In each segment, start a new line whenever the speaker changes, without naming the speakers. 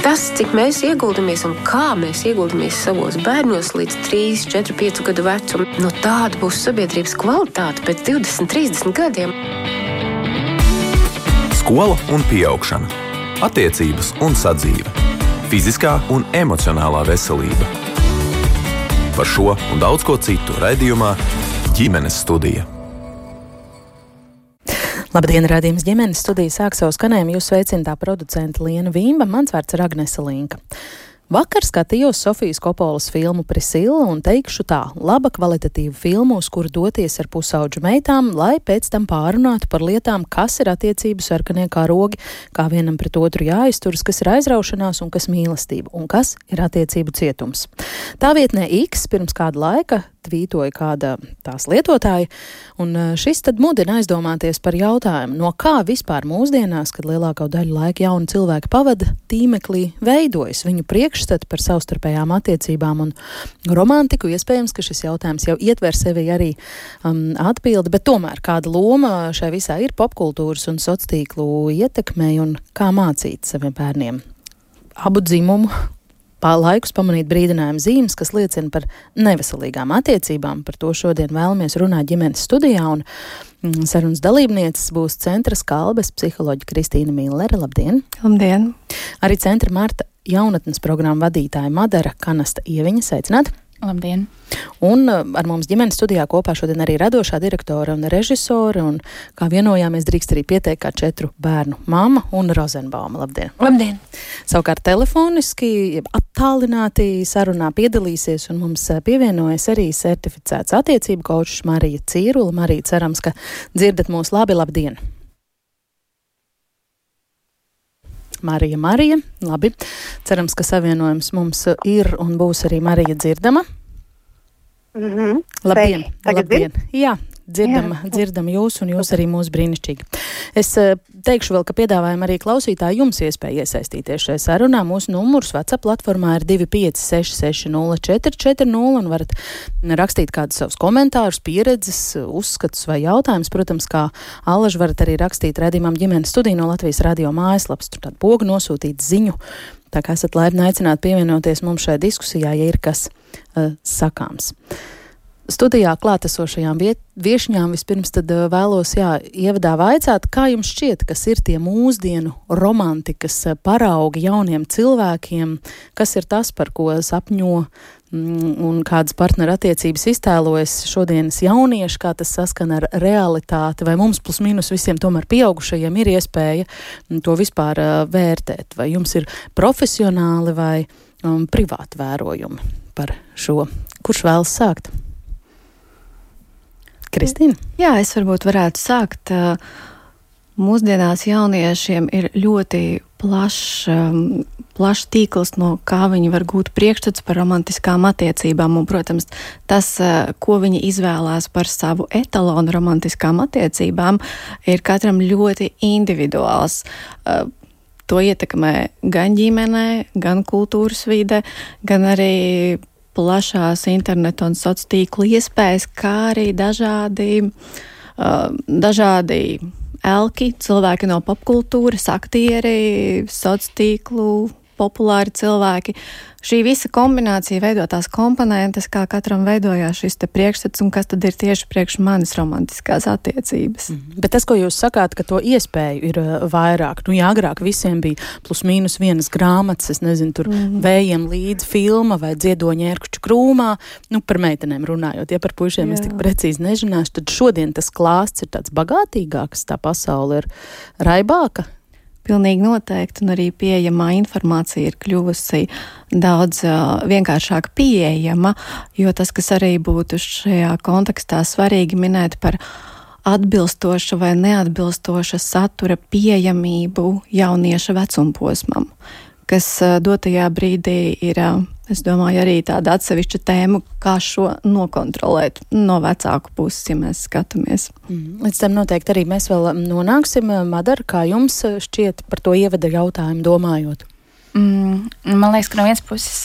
Tas, cik mēs ieguldāmies un kā mēs ieguldāmies savos bērnos līdz 3, 4, 5 gadu vecumam, no tāda būs sabiedrības kvalitāte pēc 20, 30 gadiem.
Skola un augšana, attiecības un sadzīve, fiziskā un emocionālā veselība. Par šo un daudz ko citu raidījumā ģimenes studija.
Labdien, rādījums ģimenes studijas sāk savu skanējumu. Jūs sveicināta producenta Liena Vīmba, mans vārds ir Agnese Linka. Vakar skatījos Sofijas Kopolas filmu Prisila un teikšu tā, laba kvalitatīva filma, uz kuru doties ar pusauģu meitām, lai pēc tam pārunātu par lietām, kas ir attiecību sarkanie karogi, kā vienam pret otru jāizturas, kas ir aizraušanās un kas mīlestība, un kas ir attiecību cietums. Tā vietnē X pirms kāda laika tvītoja kāda tās lietotāja, un eh, šis tad mudina aizdomāties par jautājumu, no kā vispār mūsdienās, kad lielāko daļu laika jauni cilvēki pavada, tīmeklī veidojas viņu priekšstati par savstarpējām attiecībām un romantiku. Iespējams, ka šis jautājums jau ietver sevi arī um, atbildi, bet tomēr kāda loma šai visā ir popkultūras un sociālo tīklu ietekmei un kā mācīt saviem bērniem abu dzimumu laikus pamanīt brīdinājumu zīmes, kas liecina par neveselīgām attiecībām. Par to šodien vēlamies runāt ģimenes studijā. Un, mm, Sarunas dalībnieces būs centra skalbes psiholoģija Kristīna Millere. Labdien!
Labdien!
Arī centra Marta jaunatnes programmu vadītāja Madara Kanasta Ieviņa. Sveicināti!
Labdien!
Un uh, ar mums ģimenes studijā kopā šodien arī radošā direktore un režisore, un kā vienojāmies, drīkst arī pieteikt kā četru bērnu mamma un Rozenbauma. Labdien!
Labdien!
Savukārt telefoniski, attālināti sarunā piedalīsies un mums uh, pievienojas arī certificēts attiecību kočs Marija Cīrula. Marija, cerams, ka dzirdat mūs labi. Labdien! Marija Marija. Labi, cerams, ka savienojums mums ir un būs arī Marija dzirdama.
Mm -hmm.
Labdien! Labdien. Jā, dzirdam, Jā. dzirdam jūs un jūs arī mūs brīnišķīgi. Es uh, teikšu vēl, ka piedāvājam arī klausītāji jums iespēju iesaistīties šajā sarunā. Mūsu numurs WhatsApp platformā ir 256-6440 un varat rakstīt kādus savus komentārus, pieredzes, uzskatus vai jautājumus. Protams, kā Allaž varat arī rakstīt redzījumam ģimenes studiju no Latvijas radio mājaslapas, tur tādu pogu nosūtīt ziņu. Tā kā esat laipni aicināti pievienoties mums šai diskusijā, ja ir kas uh, sakāms. Studijā klātesošajām viešņām vispirms uh, vēlos, jā, ievadā vaicāt, kā jums šķiet, kas ir tie mūsdienu romantikas uh, paraugi jauniem cilvēkiem, kas ir tas, par ko sapņo mm, un kādas partneru attiecības iztēlojas šodienas jaunieši, kā tas saskan ar realitāti, vai mums plus mīnus visiem tomēr pieaugušajiem ir iespēja mm, to vispār uh, vērtēt, vai jums ir profesionāli vai um, privāti vērojumi par šo. Kurš vēlas sākt? Kristīna?
Jā, es varbūt varētu sākt. Mūsdienās jauniešiem ir ļoti plašs, plašs tīkls, no kā viņi var gūt priekšstats par romantiskām attiecībām. Un, protams, tas, ko viņi izvēlās par savu etalonu romantiskām attiecībām, ir katram ļoti individuāls. To ietekmē gan ģimenē, gan kultūras vide, gan arī plašās internetu un sociālo tīklu iespējas, kā arī dažādi, uh, dažādi elki, cilvēki no popkultūras, aktieri, sociālo tīklu populāri cilvēki. Šī visa kombinācija veido tās komponentes, kā katram veidojās šis priekšstats un kas tad ir tieši priekš manis romantiskās attiecības.
Mm. Bet tas, ko jūs sakāt, ka to iespēju ir uh, vairāk, nu jā, agrāk visiem bija plus mīnus vienas grāmatas, es nezinu, tur mm. vējiem līdz filma vai dziedoņa ērkuču krūmā, nu par meitenēm runājot, ja par puišiem jā. es tik precīzi nežināšu, tad šodien tas klāsts ir tāds bagātīgāks, tā pasaule ir raibāka.
Pilnīgi noteikti, un arī pieejamā informācija ir kļuvusi daudz uh, vienkāršāk pieejama, jo tas, kas arī būtu šajā kontekstā svarīgi minēt par atbilstoša vai neatbilstoša satura pieejamību jaunieša vecumposmam, kas dotajā brīdī ir. Es domāju, arī tāda atsevišķa tēma, kā šo nokontrolēt no vecāku puses, ja mēs skatāmies.
Mm. Līdz tam noteikti arī mēs vēl nonāksim. Madara, kā jums šķiet par to ievada jautājumu domājot?
Mm, man liekas, ka no vienas puses,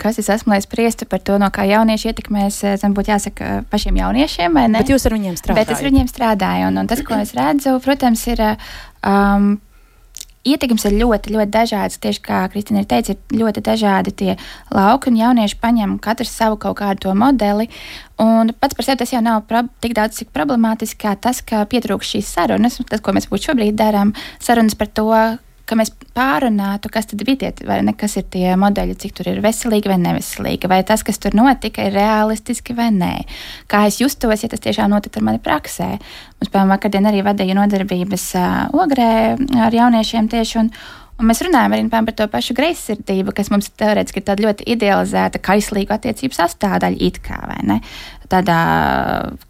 kas es esmu, lai spriestu par to, no kā jaunieši ietekmēs, tam būtu jāsaka pašiem jauniešiem.
Bet jūs ar viņiem strādājat?
Bet es ar viņiem strādāju, un, un tas, ko es redzu, protams, ir um, ietekmes ir ļoti, ļoti dažādas. Tieši kā Kristina ir teica, ir ļoti dažādi tie lauki, un jaunieši paņem katrs savu kaut kādu modeli. Un pats par sevi tas jau nav tik daudz problemātiski, kā tas, ka pietrūkst šīs sarunas, tas, ko mēs šobrīd darām, sarunas par to, ka mēs pārunātu, kas tad bija tie, vai ne, kas ir tie modeļi, cik tur ir veselīgi vai neveselīgi, vai tas, kas tur notika, ir realistiski vai nē. Kā es justos, ja tas tiešām notika ar mani praksē. Mums, piemēram, vakardien arī vadīja nodarbības uh, ogrē ar jauniešiem tieši. Un, Un mēs runājam arī par to pašu greizsirdību, kas mums teorētiski ir tāda ļoti idealizēta, kaislīga attiecību sastāvdaļa, it kā vai ne tādā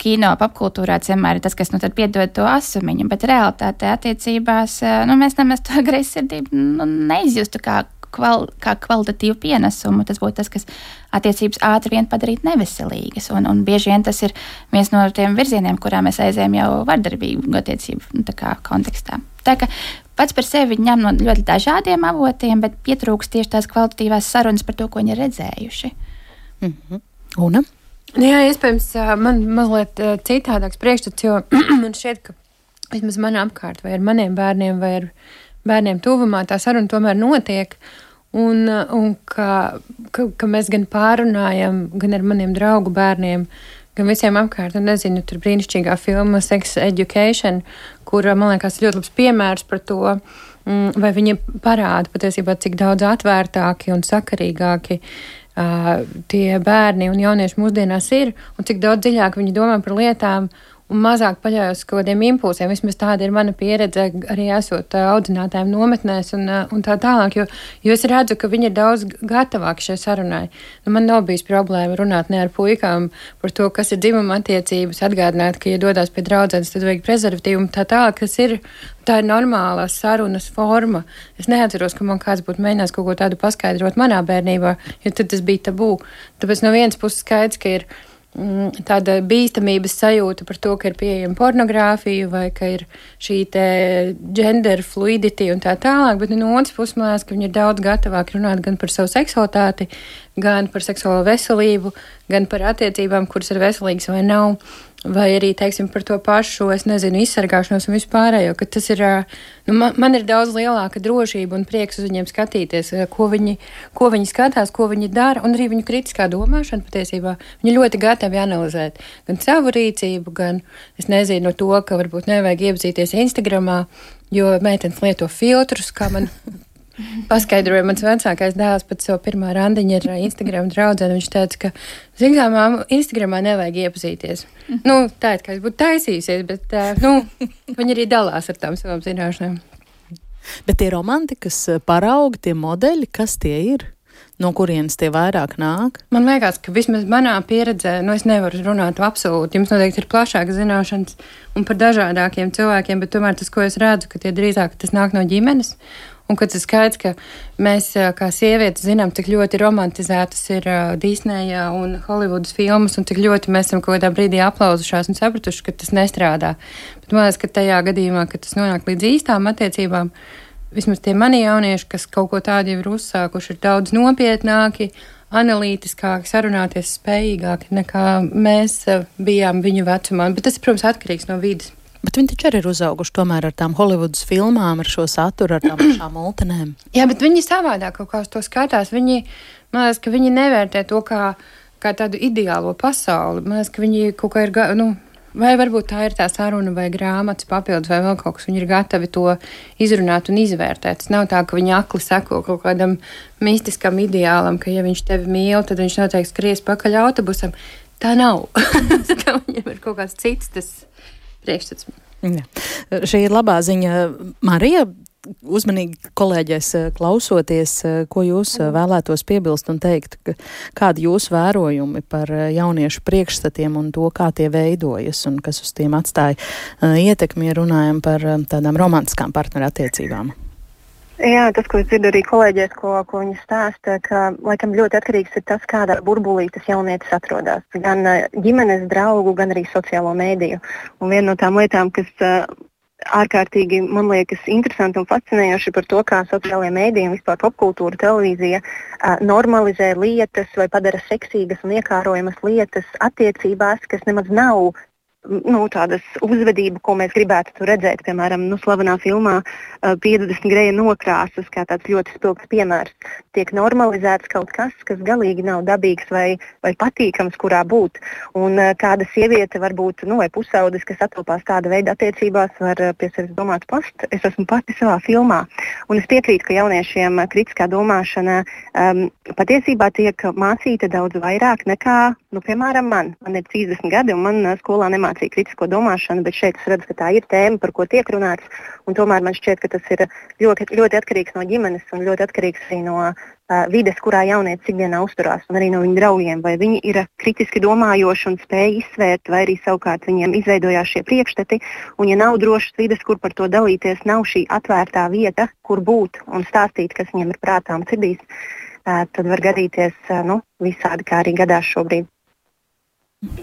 kino popkultūrā vienmēr ir tas, kas nu, piedod to asumiņu, bet realitātē attiecībās nu, mēs nemaz to greizsirdību nu, neizjustu kā, kval, kā kvalitatīvu pienesumu. Tas būtu tas, kas attiecības ātri vien padarītu neveselīgas. Un, un bieži vien tas ir viens no tiem virzieniem, kurā mēs aizējām jau vardarbīgu attiecību nu, kontekstā. Tā kā pats par sevi ņem no ļoti dažādiem avotiem, bet pietrūkst tieši tās kvalitatīvās sarunas par to, ko viņi ir redzējuši.
Mm -hmm. Una?
Jā, iespējams, man mazliet citādāks priekšstats, jo man šķiet, ka vismaz manā apkārt, vai ar maniem bērniem, vai ar bērniem tuvumā, tā saruna tomēr notiek. Un, un ka, ka, ka mēs gan pārunājam, gan ar maniem draugu bērniem, gan visiem apkārt. Un nezinu, tur brīnišķīgā filma Sex Education, kur man liekas ļoti labs piemērs par to, mm, vai viņi parāda patiesībā, cik daudz atvērtāki un sakarīgāki uh, tie bērni un jaunieši mūsdienās ir, un cik daudz dziļāk viņi domā par lietām un mazāk paļaujas uz kaut kādiem impulsiem. Vismaz tāda ir mana pieredze arī esot audzinātājiem nometnēs un, un tā tālāk, jo, jo es redzu, ka viņi ir daudz gatavāki šai sarunai. Nu, man nav bijis problēma runāt ne ar puikām par to, kas ir dzimuma attiecības, atgādināt, ka, ja dodas pie draudzenes, tad vajag prezervatīvu un tā tālāk, kas ir. Tā ir normālā sarunas forma. Es neatceros, ka man kāds būtu mēģinājis kaut ko tādu paskaidrot manā bērnībā, jo tad tas bija tabū. Tāpēc no vienas puses skaidrs, ka ir Mm, tāda bīstamības sajūta par to, ka ir pieejama pornogrāfija vai ka ir šī gender fluidity un tā tālāk, bet no otras puses man liekas, ka viņi ir daudz gatavāki runāt gan par savu seksualitāti, gan par seksuālo veselību, gan par attiecībām, kuras ir veselīgas vai nav vai arī teiksim, par to pašu, es nezinu, izsargāšanos un vispārējo, ka tas ir, nu, man, man ir daudz lielāka drošība un prieks uz viņiem skatīties, ko viņi, ko viņi skatās, ko viņi dara, un arī viņu kritiskā domāšana patiesībā. Viņi ļoti gatavi analizēt gan savu rīcību, gan, es nezinu, to, ka varbūt nevajag iepazīties Instagramā, jo meitenes lieto filtrus, kā man Paskaidroja mans vecākais dēls pat savu pirmā randiņu ar Instagram draugu. Viņš teica, ka, zinām, māmu, Instagramā nevajag iepazīties. Nu, tā ir kā es būtu taisījusies, bet nu, viņi arī dalās ar tām savām zināšanām.
Bet tie romantikas paraugi, tie modeļi, kas tie ir? no kurienes tie vairāk nāk?
Man liekas, ka vismaz manā pieredzē, nu, es nevaru runāt absolūti. Jums noteikti ir plašākas zināšanas un par dažādākiem cilvēkiem, bet tomēr tas, ko es redzu, ka tie drīzāk tas nāk no ģimenes. Un kad tas skaidrs, ka mēs kā sievietes zinām, cik ļoti romantizētas ir uh, Disneja un Holivudas filmas, un cik ļoti mēs esam kaut kādā brīdī aplauzušās un sapratuši, ka tas nestrādā. Bet man liekas, ka tajā gadījumā, kad tas nonāk līdz īstām attiecībām, vismaz tie mani jaunieši, kas kaut ko tādu jau ir uzsākuši, ir daudz nopietnāki, analītiskāki, sarunāties spējīgāki nekā mēs bijām viņu vecumā. Bet tas, protams, atkarīgs no vidas.
Bet viņi taču arī ir uzauguši tomēr ar tām Holivudas filmām, ar šo saturu, ar tām pašām multinēm.
Jā, bet viņi savādāk kaut kā uz to skatās. Viņi, man liekas, ka viņi nevērtē to kā, kā tādu ideālo pasauli. Man liekas, ka viņi kaut kā ir, nu, vai varbūt tā ir tā saruna vai grāmatas papildus vai vēl kaut kas. Viņi ir gatavi to izrunāt un izvērtēt. Tas nav tā, ka viņi akli seko kaut kādam mistiskam ideālam, ka ja viņš tevi mīl, tad viņš noteikti skries pakaļ autobusam. Tā nav. Viņam ir kaut kāds cits tas priekšstats.
Ja. Šī ir labā ziņa. Marija, uzmanīgi kolēģēs eh, klausoties, eh, ko jūs eh, vēlētos piebilst un teikt, kādi jūsu vērojumi par jauniešu priekšstatiem un to, kā tie veidojas un kas uz tiem atstāja ietekmi, ja runājam par tādām romantiskām partnerattiecībām.
Jā, tas, ko es dzirdu arī kolēģiem, ko, ko viņi stāsta, ka laikam ļoti atkarīgs ir tas, kādā burbulī tas jaunietis atrodas. Gan uh, ģimenes draugu, gan arī sociālo mēdīju. Un viena no tām lietām, kas uh, ārkārtīgi man liekas interesanti un fascinējoši par to, kā sociālajie mēdīji un vispār popkultūra, televīzija uh, normalizē lietas vai padara seksīgas un iekārojamas lietas attiecībās, kas nemaz nav nu, tādas uzvedību, ko mēs gribētu redzēt. Piemēram, nu, slavenā filmā uh, 50 greja nokrāsas, kā tāds ļoti spilgts piemērs. Tiek normalizēts kaut kas, kas galīgi nav dabīgs vai, vai patīkams, kurā būt. Un uh, kāda sieviete varbūt, nu, vai pusaudis, kas atopās tāda veida attiecībās, var uh, pie sevis domāt, past, es esmu pati savā filmā. Un es piekrītu, ka jauniešiem kritiskā domāšana um, patiesībā tiek mācīta daudz vairāk nekā, nu, piemēram, man. Man ir 30 gadi un man uh, skolā nemācīja kritisko domāšanu, bet šeit es redzu, ka tā ir tēma, par ko tiek runāts. Tomēr man šķiet, ka tas ir ļoti, ļoti atkarīgs no ģimenes un ļoti atkarīgs arī no uh, vides, kurā jaunietis ikdienā uzturās, un arī no viņa draugiem. Vai viņi ir kritiski domājoši un spēj izsvērt, vai arī savukārt viņiem izveidojās šie priekšstati. Un, ja nav drošas vides, kur par to dalīties, nav šī atvērtā vieta, kur būt un stāstīt, kas viņiem ir prātā un sirdīs, uh, tad var gadīties uh, nu, visādi, kā arī gadās šobrīd.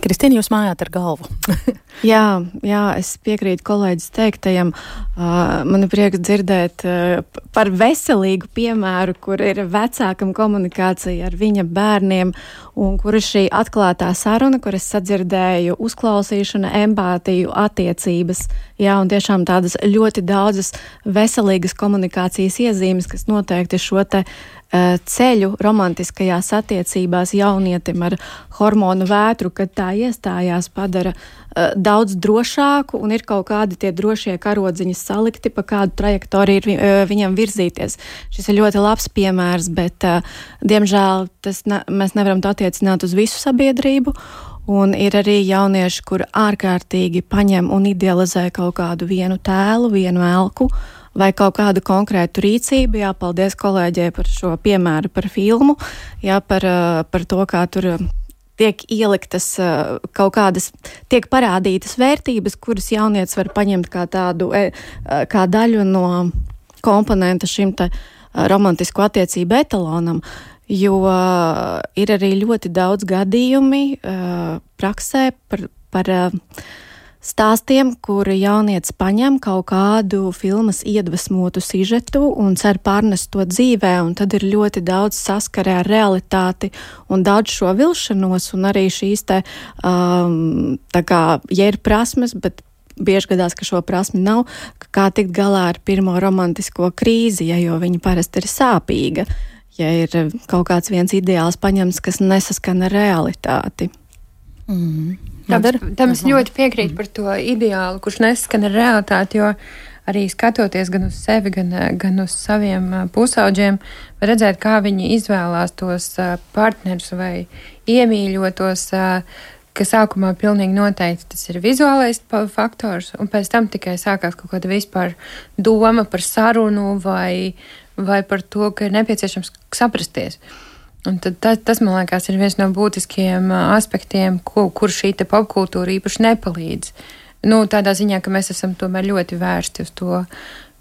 Kristīna, jūs mājāt ar galvu.
jā, jā, es piekrītu kolēģis teiktajam. Uh, man ir prieks dzirdēt uh, par veselīgu piemēru, kur ir vecākam komunikācija ar viņa bērniem, un kur ir šī atklātā saruna, kur es sadzirdēju uzklausīšana, empātiju, attiecības. Jā, un tiešām tādas ļoti daudzas veselīgas komunikācijas iezīmes, kas noteikti šo te ceļu romantiskajās attiecībās jaunietim ar hormonu vētru, kad tā iestājās, padara uh, daudz drošāku un ir kaut kādi tie drošie karodziņi salikti, pa kādu trajektoriju ir uh, viņam virzīties. Šis ir ļoti labs piemērs, bet, uh, diemžēl, tas ne, mēs nevaram to attiecināt uz visu sabiedrību. Un ir arī jaunieši, kur ārkārtīgi paņem un idealizē kaut kādu vienu tēlu, vienu elku, vai kaut kādu konkrētu rīcību. Jā, paldies kolēģei par šo piemēru par filmu, jā, par, par to, kā tur tiek ieliktas kaut kādas, tiek parādītas vērtības, kuras jaunietis var paņemt kā tādu, kā daļu no komponenta šim te romantisku attiecību etalonam. Jo ir arī ļoti daudz gadījumi praksē par, par stāstiem, kur jaunietis paņem kaut kādu filmas iedvesmotu sižetu un cer pārnest to dzīvē, un tad ir ļoti daudz saskarē ar realitāti un daudz šo vilšanos, un arī šīs te, um, tā kā, ja ir prasmes, bet bieži gadās, ka šo prasmi nav, kā tikt galā ar pirmo romantisko krīzi, ja, jo viņa parasti ir sāpīga, ja ir kaut kāds viens ideāls paņemts, kas nesaskan ar realitāti.
Mm. Tam, tam es ļoti piekrītu par to ideālu, kurš neskan ar realitāti, jo arī skatoties gan uz sevi, gan, gan uz saviem pusauģiem, var redzēt, kā viņi izvēlās tos partnerus vai iemīļotos, ka sākumā pilnīgi noteikti tas ir vizuālais faktors, un pēc tam tikai sākās kaut kāda vispār doma par sarunu vai, vai par to, ka ir nepieciešams saprasties. Un tad, tas, tas, man liekas, ir viens no būtiskajiem aspektiem, ko, kur šī popkultūra īpaši nepalīdz. Nu, tādā ziņā, ka mēs esam tomēr ļoti vērsti uz to,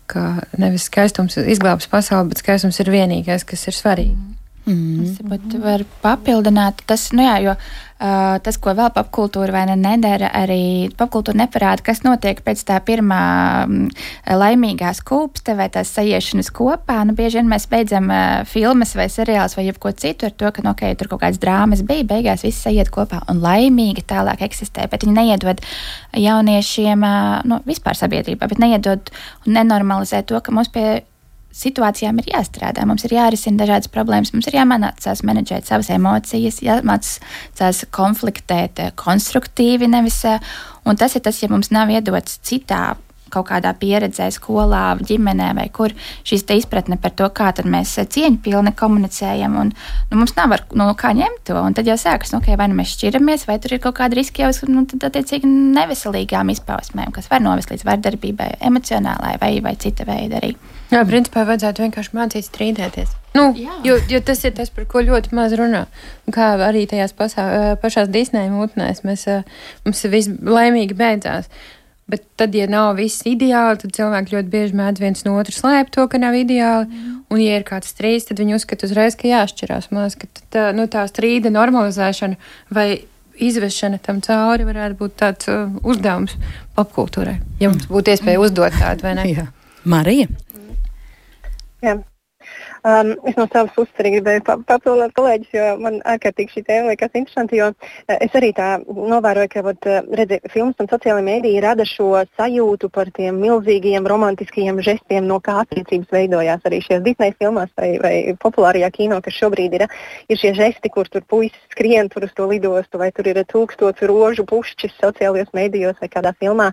ka nevis skaistums izglābs pasauli, bet skaistums ir vienīgais, kas ir svarīgi.
Mm. Es pat varu papildināt, tas, nu jā, jo uh, tas, ko vēl popkultūra vai ne nedara, arī popkultūra neparāda, kas notiek pēc tā pirmā um, laimīgā skūpsta vai tās sajiešanas kopā. Nu, bieži vien mēs beidzam uh, filmas vai seriālus vai jebko citu ar to, ka, nu, ok, tur kaut kāds drāmas bija, beigās viss sajiet kopā un laimīgi tālāk eksistē, bet viņi neiedod jauniešiem, uh, nu, vispār sabiedrībā, bet neiedod un nenormalizē to, ka mums pie situācijām ir jāstrādā. Mums ir jārisina dažādas problēmas, mums ir jāmācās menedžēt savas emocijas, jāmācās konfliktēt eh, konstruktīvi, nevis. Eh, un tas ir tas, ja mums nav iedots citā kaut kādā pieredzē, skolā, ģimenē vai kur šīs izpratne par to, kā mēs cieņpilni komunicējam. Un, nu, mums nav ar, nu, kā ņemt to. Un tad jau sākas, nu, okay, vai nu mēs šķiramies, vai tur ir kaut kāda riska jau nu, attiecīgi neveselīgām izpausmēm, kas var novest līdz vardarbībai, emocionālai vai, vai cita veida arī.
Jā, principā vajadzētu vienkārši mācīt strīdēties. Nu, Jā. jo, jo tas ir tas, par ko ļoti maz runā. Kā arī tajās pasā, pašās Disneja mūtnēs mēs, mums viss laimīgi beidzās. Bet tad, ja nav viss ideāli, tad cilvēki ļoti bieži mēdz viens no otra slēpt to, ka nav ideāli. Mm. Un, ja ir kāds strīds, tad viņi uzskata uzreiz, ka jāšķirās. Man liekas, ka tā, nu, tā strīda normalizēšana vai izvešana tam cauri varētu būt tāds uh, uzdevums popkultūrai. Ja mums būtu iespēja uzdot tādu, vai ne?
Jā. Marija.
Jā. Um, es no savas puses arī gribēju pa papildināt kolēģis, jo man ārkārtīgi šī tēma liekas interesanti, jo uh, es arī tā novēroju, ka vat, redzi, filmas un sociālajie mēdīji rada šo sajūtu par tiem milzīgiem romantiskajiem žestiem, no kā attiecības veidojās arī šajās Disneja filmās vai, vai populārajā kino, kas šobrīd ir, ir šie žesti, kur tur puisis skrien tur uz to lidostu, vai tur ir tūkstots rožu pušķis sociālajos mēdījos vai kādā filmā.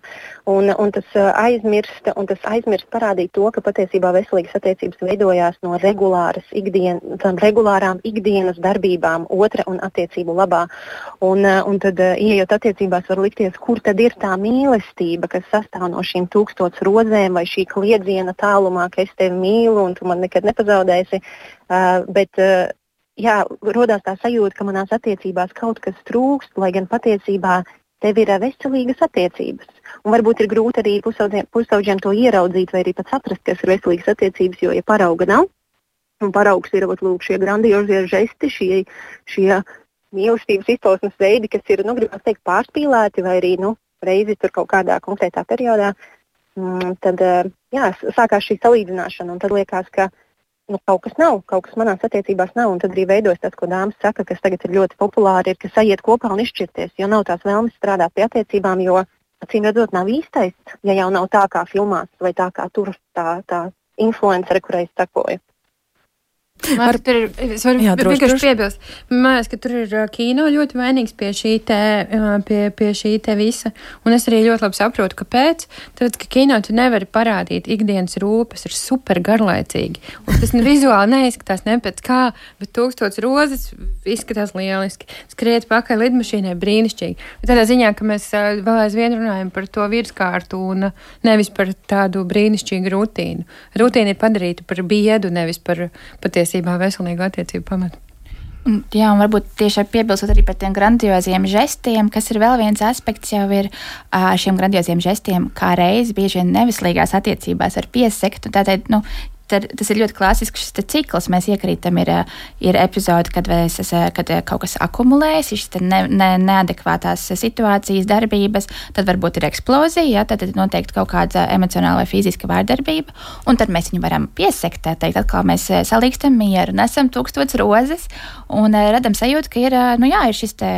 Un, un tas aizmirst, un tas aizmirst parādīt to, ka patiesībā veselīgas attiecības veidojās no regulāras ikdien, regulārām ikdienas darbībām otra un attiecību labā. Un, un tad, ieejot attiecībās, var likties, kur tad ir tā mīlestība, kas sastāv no šīm tūkstots rozēm vai šī kliedziena tālumā, ka es tevi mīlu un tu man nekad nepazaudēsi. Uh, bet, uh, jā, rodās tā sajūta, ka manās attiecībās kaut kas trūkst, lai gan patiesībā tev ir veselīgas attiecības. Un varbūt ir grūti arī pusauģiem to ieraudzīt, vai arī pat saprast, kas ir veselīgas attiecības, jo, ja parauga nav, un paraugs ir lūk, šie grandiozie žesti, šie, šie mīlestības izpausmes veidi, kas ir, nu, teikt, pārspīlēti, vai arī, nu, reizi kaut kādā konkrētā periodā, mm, tad, jā, sākās šī salīdzināšana, un tad liekas, ka nu, kaut kas nav, kaut kas manās attiecībās nav. Tad arī veidojas tas, ko dāmas saka, kas tagad ir ļoti populāri, ir, ka sajiet kopā un izšķirties, jo nav tās vēlmes strādāt pie attiecībām, jo acīm redzot, nav īstais, ja jau nav tā kā filmās vai tā kā tur tā, tā influenceri, kurai sakoju.
Man, Ar, tur ir, es varu jā, droši, vienkārši piebilst. Man liekas, ka tur ir kino ļoti vainīgs pie šī te, pie, pie šī te visa. Un es arī ļoti labi saprotu, kāpēc. Tāpēc, ka kino tu nevari parādīt ikdienas rūpes, ir super garlaicīgi. Un tas vizuāli neizskatās ne pēc kā, bet tūkstots rozes izskatās lieliski. Skriet pakaļ lidmašīnai brīnišķīgi. Tādā ziņā, ka mēs vēl aizvien runājam par to virskārtu un nevis par tādu brīnišķīgu rutīnu. Rutīna ir padarīta par biedu, nevis par patiesi patiesībā veselīgu attiecību pamatu.
Jā, un varbūt tieši piebilstot arī par tiem grandioziem žestiem, kas ir vēl viens aspekts, jau ir šiem grandioziem žestiem, kā reiz bieži vien nevislīgās attiecībās ar piesektu. Tātad, nu, tad, tas ir ļoti klasisks šis cikls. Mēs iekrītam, ir, ir epizode, kad, es, kad kaut kas akumulējas, šis ne, ne, neadekvātās situācijas, darbības, tad varbūt ir eksplozija, ja, tad ir noteikti kaut kāda emocionāla vai fiziska vārdarbība, un tad mēs viņu varam piesekt, teikt, atkal mēs salīkstam mieru, nesam tūkstots rozes un radam sajūtu, ka ir, nu jā, ir šis te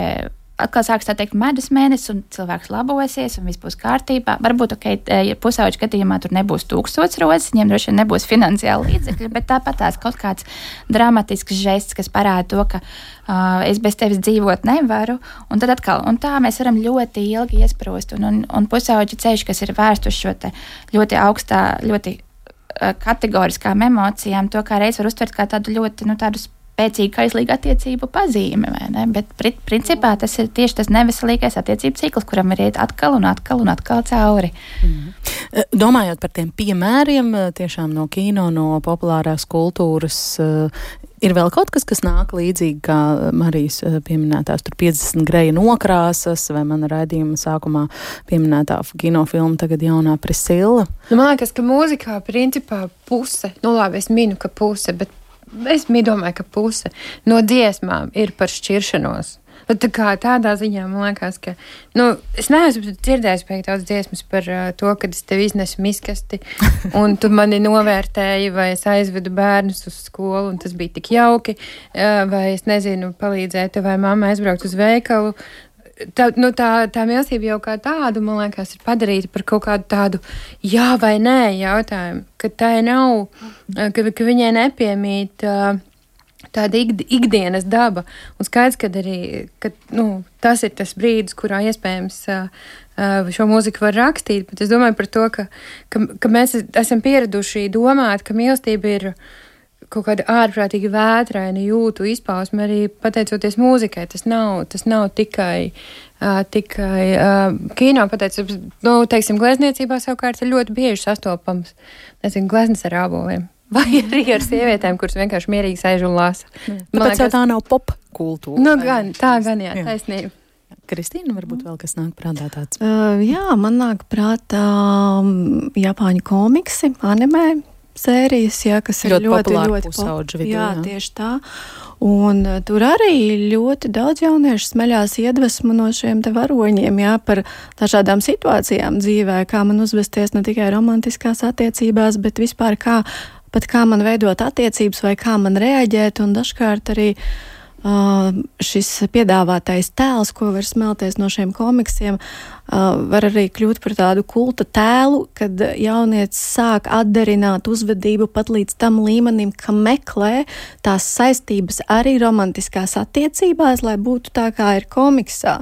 atkal sāks tā teikt, medus mēnesis, un cilvēks labosies, un viss būs kārtībā. Varbūt, ok, ja pusauģa gadījumā tur nebūs tūkstots rozes, viņiem droši vien nebūs finansiāli līdzekļi, bet tāpat tās kaut kāds dramatisks žests, kas parāda to, ka uh, es bez tevis dzīvot nevaru. Un tad atkal, un tā mēs varam ļoti ilgi iesprūst, un, un, un pusauģa ceļš, kas ir vērsts uz šo ļoti augstā, ļoti kategoriskām emocijām, to kā reiz var uztvert kā tādu ļoti, nu, tādu spēcīga kaislīga attiecību pazīme. Bet principā tas ir tieši tas neveselīgais attiecību cikls, kuram ir iet atkal un atkal un atkal cauri.
Mm. Domājot par tiem piemēriem, eh, tiešām no kino, no populārās kultūras, ir vēl kaut kas, kas nāk līdzīgi kā Marijas pieminētās 50 greja nokrāsas vai mana raidījuma sākumā pieminētā kinofilma tagad jaunā Priscila.
Nu, man liekas, ka mūzikā principā puse, nu labi, es minu, ka puse, bet es domāju, ka puse no dziesmām ir par šķiršanos. Tā kā tādā ziņā man liekas, ka nu, es neesmu dzirdējis tādas dziesmas par uh, to, ka es tev iznesu miskasti, un tu mani novērtēji, vai es aizvedu bērnus uz skolu, un tas bija tik jauki, uh, vai es nezinu, palīdzēju tev vai mammai aizbraukt uz veikalu, tā, nu, tā, tā mīlestība jau kā tāda, man liekas, ir padarīta par kaut kādu tādu jā vai nē jautājumu, ka tā nav, ka, ka viņai nepiemīt. Tāda ikdienas daba. Un skaidrs, ka arī ka, nu, tas ir tas brīdis, kurā iespējams šo mūziku var rakstīt. Bet es domāju par to, ka, ka, ka mēs esam pieraduši domāt, ka mīlestība ir uh, kaut kāda ārprātīgi vētraina jūtu izpausme arī pateicoties mūzikai. Tas nav, tas nav tikai, uh, tikai uh, kino, pateicoties, nu, teiksim, glezniecībā savukārt ir ļoti bieži sastopams, nezinu, gleznes ar āboliem. Vai arī ar sievietēm, kuras vienkārši mierīgi sēž un lasa.
Tāpēc liekas, tā nav pop kultūra.
Nu, gan, tā gan, jā, jā. taisnība.
Kristīna, varbūt vēl kas nāk prātā tāds?
Uh, jā, man nāk prātā um, Japāņu komiksi, anime, sērijas, jā, kas ir ļoti, ļoti, ļoti
pusauģu vidū. Jā,
jā, tieši tā. Un uh, tur arī ļoti daudz jauniešu smeļās iedvesmu no šiem te varoņiem, jā, par dažādām situācijām dzīvē, kā man uzvesties ne tikai romantiskās attiecībās, bet vispār kā pat kā man veidot attiecības vai kā man reaģēt, un dažkārt arī šis piedāvātais tēls, ko var smelties no šiem komiksiem, var arī kļūt par tādu kulta tēlu, kad jaunietis sāk atdarināt uzvedību pat līdz tam līmenim, ka meklē tās saistības arī romantiskās attiecībās, lai būtu tā, kā ir komiksā.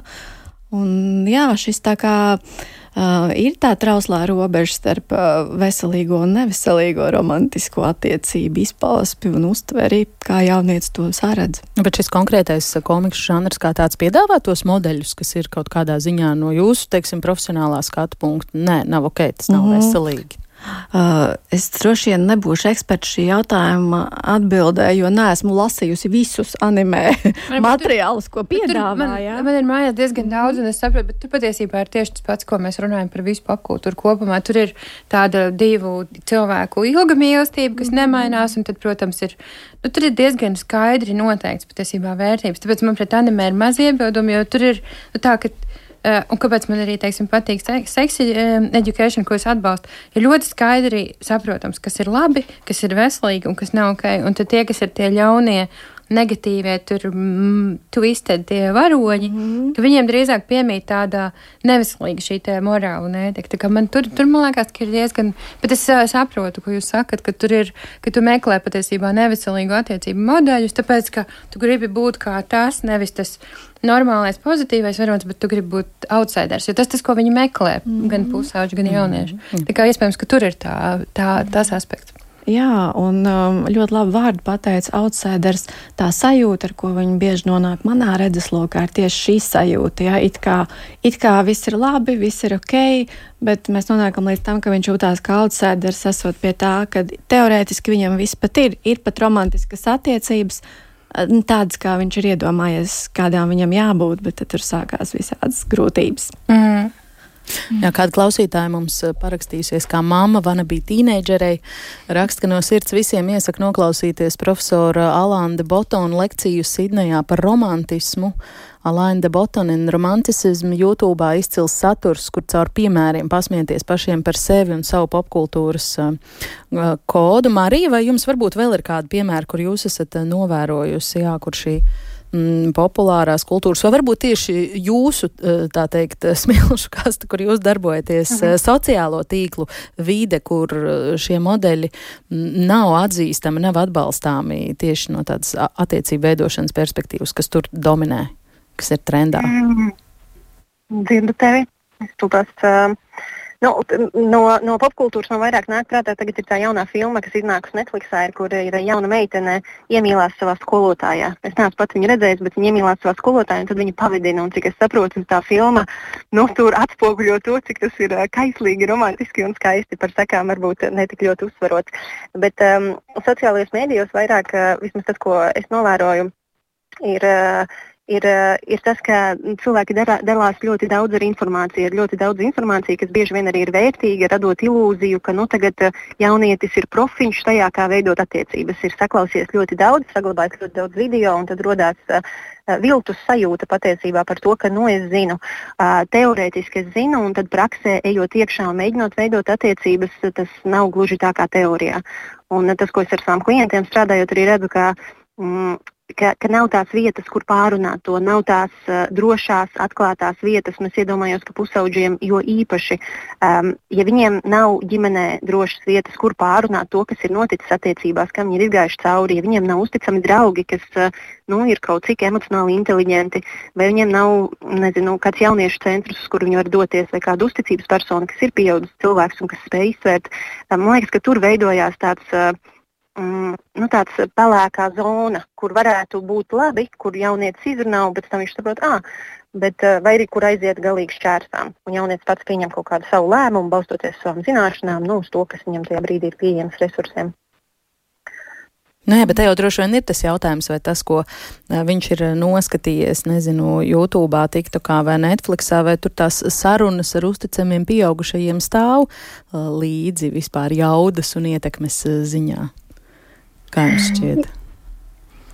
Un jā, šis tā kā uh, uh, ir tā trauslā robeža starp uh, veselīgo un neveselīgo romantisko attiecību izpausmi un uztveri, kā jaunietis to saredz.
Bet šis konkrētais komiksu žanrs kā tāds piedāvā tos modeļus, kas ir kaut kādā ziņā no jūsu, teiksim, profesionālā skatu punkta. Nē, nav ok, tas nav mm -hmm. veselīgi.
Uh, es droši vien nebūšu eksperts šī jautājuma atbildē, jo neesmu lasījusi visus anime materiālus, ko piedāvā.
Man, man ir mājās diezgan daudz, un es saprotu, bet tur patiesībā ir tieši tas pats, ko mēs runājam par visu popkultūru kopumā. Tur ir tāda divu cilvēku ilga mīlestība, kas nemainās, un tad, protams, ir, nu, tur ir diezgan skaidri noteikts patiesībā vērtības. Tāpēc man pret anime ir maz iebildumi, jo tur ir nu, tā, ka Uh, un kāpēc man arī teiksim, patīk seksi um, education, ko es atbalstu, ir ļoti skaidri saprotams, kas ir labi, kas ir veselīgi un kas nav ok. Un tad tie, kas ir tie ļaunie negatīvie, tur mm, twisted varoņi, mm ka viņiem drīzāk piemīt tāda neveselīga šī morāla un ētika. Tā kā man tur, tur man liekas, ka ir diezgan, bet es uh, saprotu, ko jūs sakat, ka tur ir, ka tu meklē patiesībā neveselīgu attiecību modeļus, tāpēc, ka tu gribi būt kā tas, nevis tas normālais pozitīvais varonis, bet tu gribi būt outsiders, jo tas tas, ko viņi meklē, mm -hmm. gan pusauģi, gan jaunieši. Mm -hmm. Tā kā iespējams, ka tur ir tā, tā, tas aspekts.
Jā, un um, ļoti labi vārdu pateica outsiders. Tā sajūta, ar ko viņi bieži nonāk manā redzeslokā, ir tieši šī sajūta. Jā, it, kā, it kā viss ir labi, viss ir ok, bet mēs nonākam līdz tam, ka viņš jūtās kā outsiders, esot pie tā, ka teorētiski viņam viss pat ir, ir pat romantiskas attiecības. Tādas, kā viņš ir iedomājies, kādām viņam jābūt, bet tur sākās visādas grūtības. Mm.
Mm. Jā, kāda klausītāja mums eh, parakstījusies, kā mamma vana bija tīneidžerei, raksta, ka no sirds visiem iesaka noklausīties profesora Alanda Botona lekciju Sidnejā par romantismu. Alaina de Botona un romanticismu YouTube izcils saturs, kur caur piemēriem pasmieties pašiem par sevi un savu popkultūras uh, kodu. Marija, vai jums varbūt vēl ir kādi piemēri, kur jūs esat novērojusi, jā, kur šī mm, populārās kultūras, vai varbūt tieši jūsu, eh, tā teikt, smilšu kaste, kur jūs darbojaties, mhm. eh, sociālo tīklu vide, kur eh, šie modeļi nav atzīstami, nav atbalstāmi tieši no tādas attiecību veidošanas perspektīvas, kas tur dominē, kas ir trendā? Mm.
Dzirdu tevi. Es tūpās, uh, Nu, no, no popkultūras man vairāk nāk prātā, tagad ir tā jaunā filma, kas iznākusi Netflixā, ir, kur ir jauna meitene iemīlās savā skolotājā. Es neesmu pats viņu redzējis, bet viņa iemīlās savā skolotājā, un tad viņa pavadina, un cik es saprotu, tā filma nu, tur atspoguļo to, cik tas ir kaislīgi, romantiski un skaisti par sekām varbūt netik ļoti uzsvarots. Bet um, sociālajos mēdījos vairāk, vismaz tas, ko es novēroju, ir uh, ir, eh, ir tas, ka cilvēki dalās ļoti daudz ar informāciju, ir ļoti daudz informācijas, kas bieži vien arī ir vērtīga, radot ilūziju, ka nu, tagad eh, jaunietis ir profiņš tajā, kā veidot attiecības. Ir saklausies ļoti daudz, saglabājis ļoti daudz video, un tad radās uh, viltus sajūta patiesībā par to, ka nu, es zinu, teorētiski es zinu, un tad praksē, ejot iekšā un mēģinot veidot attiecības, tas nav gluži tā kā teorijā. Un tas, ko es ar saviem klientiem strādājot, arī redzu, ka mm, ka, ka nav tās vietas, kur pārunāt to, nav tās uh, drošās, atklātās vietas. Es iedomājos, ka pusauģiem jo īpaši, um, ja viņiem nav ģimenē drošas vietas, kur pārunāt to, kas ir noticis attiecībās, kam viņi ir izgājuši cauri, ja viņiem nav uzticami draugi, kas uh, nu, ir kaut cik emocionāli inteliģenti, vai viņiem nav nezinu, kāds jauniešu centrs, uz kur viņi var doties, vai kāda uzticības persona, kas ir pieaugušs cilvēks un kas spēj izsvērt. Um, man liekas, ka tur veidojās tāds. Uh, mm, nu, tāds pelēkā zona, kur varētu būt labi, kur jaunietis izrunā, un pēc tam viņš saprot, ah, bet, vai arī kur aiziet galīgi šķērsām. Un jaunietis pats pieņem kaut kādu savu lēmumu, balstoties uz savām zināšanām, nu, uz to, kas viņam tajā brīdī ir pieejams resursiem.
Nē, bet te jau droši vien ir tas jautājums, vai tas, ko viņš ir noskatījies, nezinu, YouTube, TikTokā vai Netflixā, vai tur tās sarunas ar uzticamiem pieaugušajiem stāv līdzi vispār jaudas un ietekmes ziņā. Kā jums šķiet?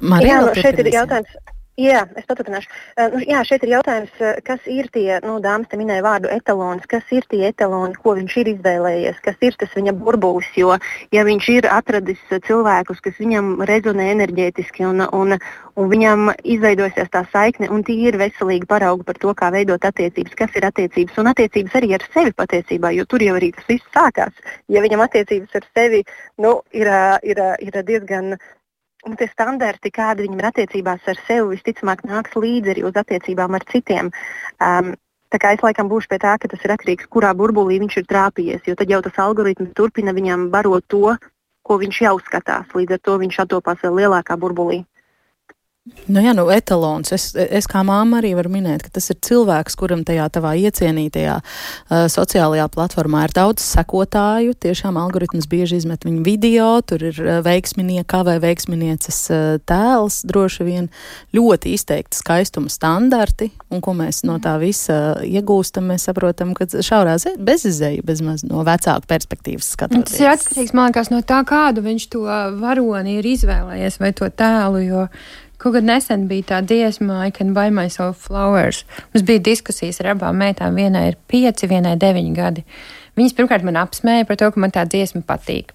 Marija, Jā, no, šeit ir jautājums. Jā, es paturpināšu. Uh, jā, šeit ir jautājums, kas ir tie, nu, dāmas te minēja vārdu etalons, kas ir tie etaloni, ko viņš ir izvēlējies, kas ir tas viņa burbulis. Jo, ja viņš ir atradis cilvēkus, kas viņam rezonē enerģētiski un, un, un viņam izveidosies tā saikne, un tie ir veselīgi paraugi par to, kā veidot attiecības, kas ir attiecības, un attiecības arī ar sevi patiesībā, jo tur jau arī tas viss sākās. Ja viņam attiecības ar sevi nu, ir, ir, ir diezgan Un tie standarti, kādi viņam ir attiecībās ar sevi, visticamāk nāks līdzi arī uz attiecībām ar citiem. Um, Tā kā es laikam būšu pie tā, ka tas ir atkarīgs no kurā burbulī viņš ir trāpījies, jo tad jau tas algoritms turpina viņam barot to, ko viņš jau skatās. Līdz ar to viņš attopās vēl lielākā burbulī.
Nu, jā, nu, etalons. Es, es kā māma arī varu minēt, ka tas ir cilvēks, kuram tajā tavā iecienītajā uh, sociālajā platformā ir daudz sekotāju. Tiešām algoritms bieži izmet viņu video, tur ir uh, veiksminieka vai veiksminieces uh, tēls, droši vien ļoti izteikti skaistuma standarti, un ko mēs no tā visa iegūstam, mēs saprotam, ka šaurā bezizēja bezmaz no vecāku perspektīvas skatoties.
Tas ir atkarīgs, man liekas, no tā, kādu viņš to varoni ir izvēlējies vai to tēlu, jo Kaut kad nesen bija tā dziesma, I can buy myself flowers. Mums bija diskusijas ar abām meitām. Vienai ir pieci, vienai deviņi gadi. Viņas pirmkārt man apsmēja par to, ka man tā dziesma patīk.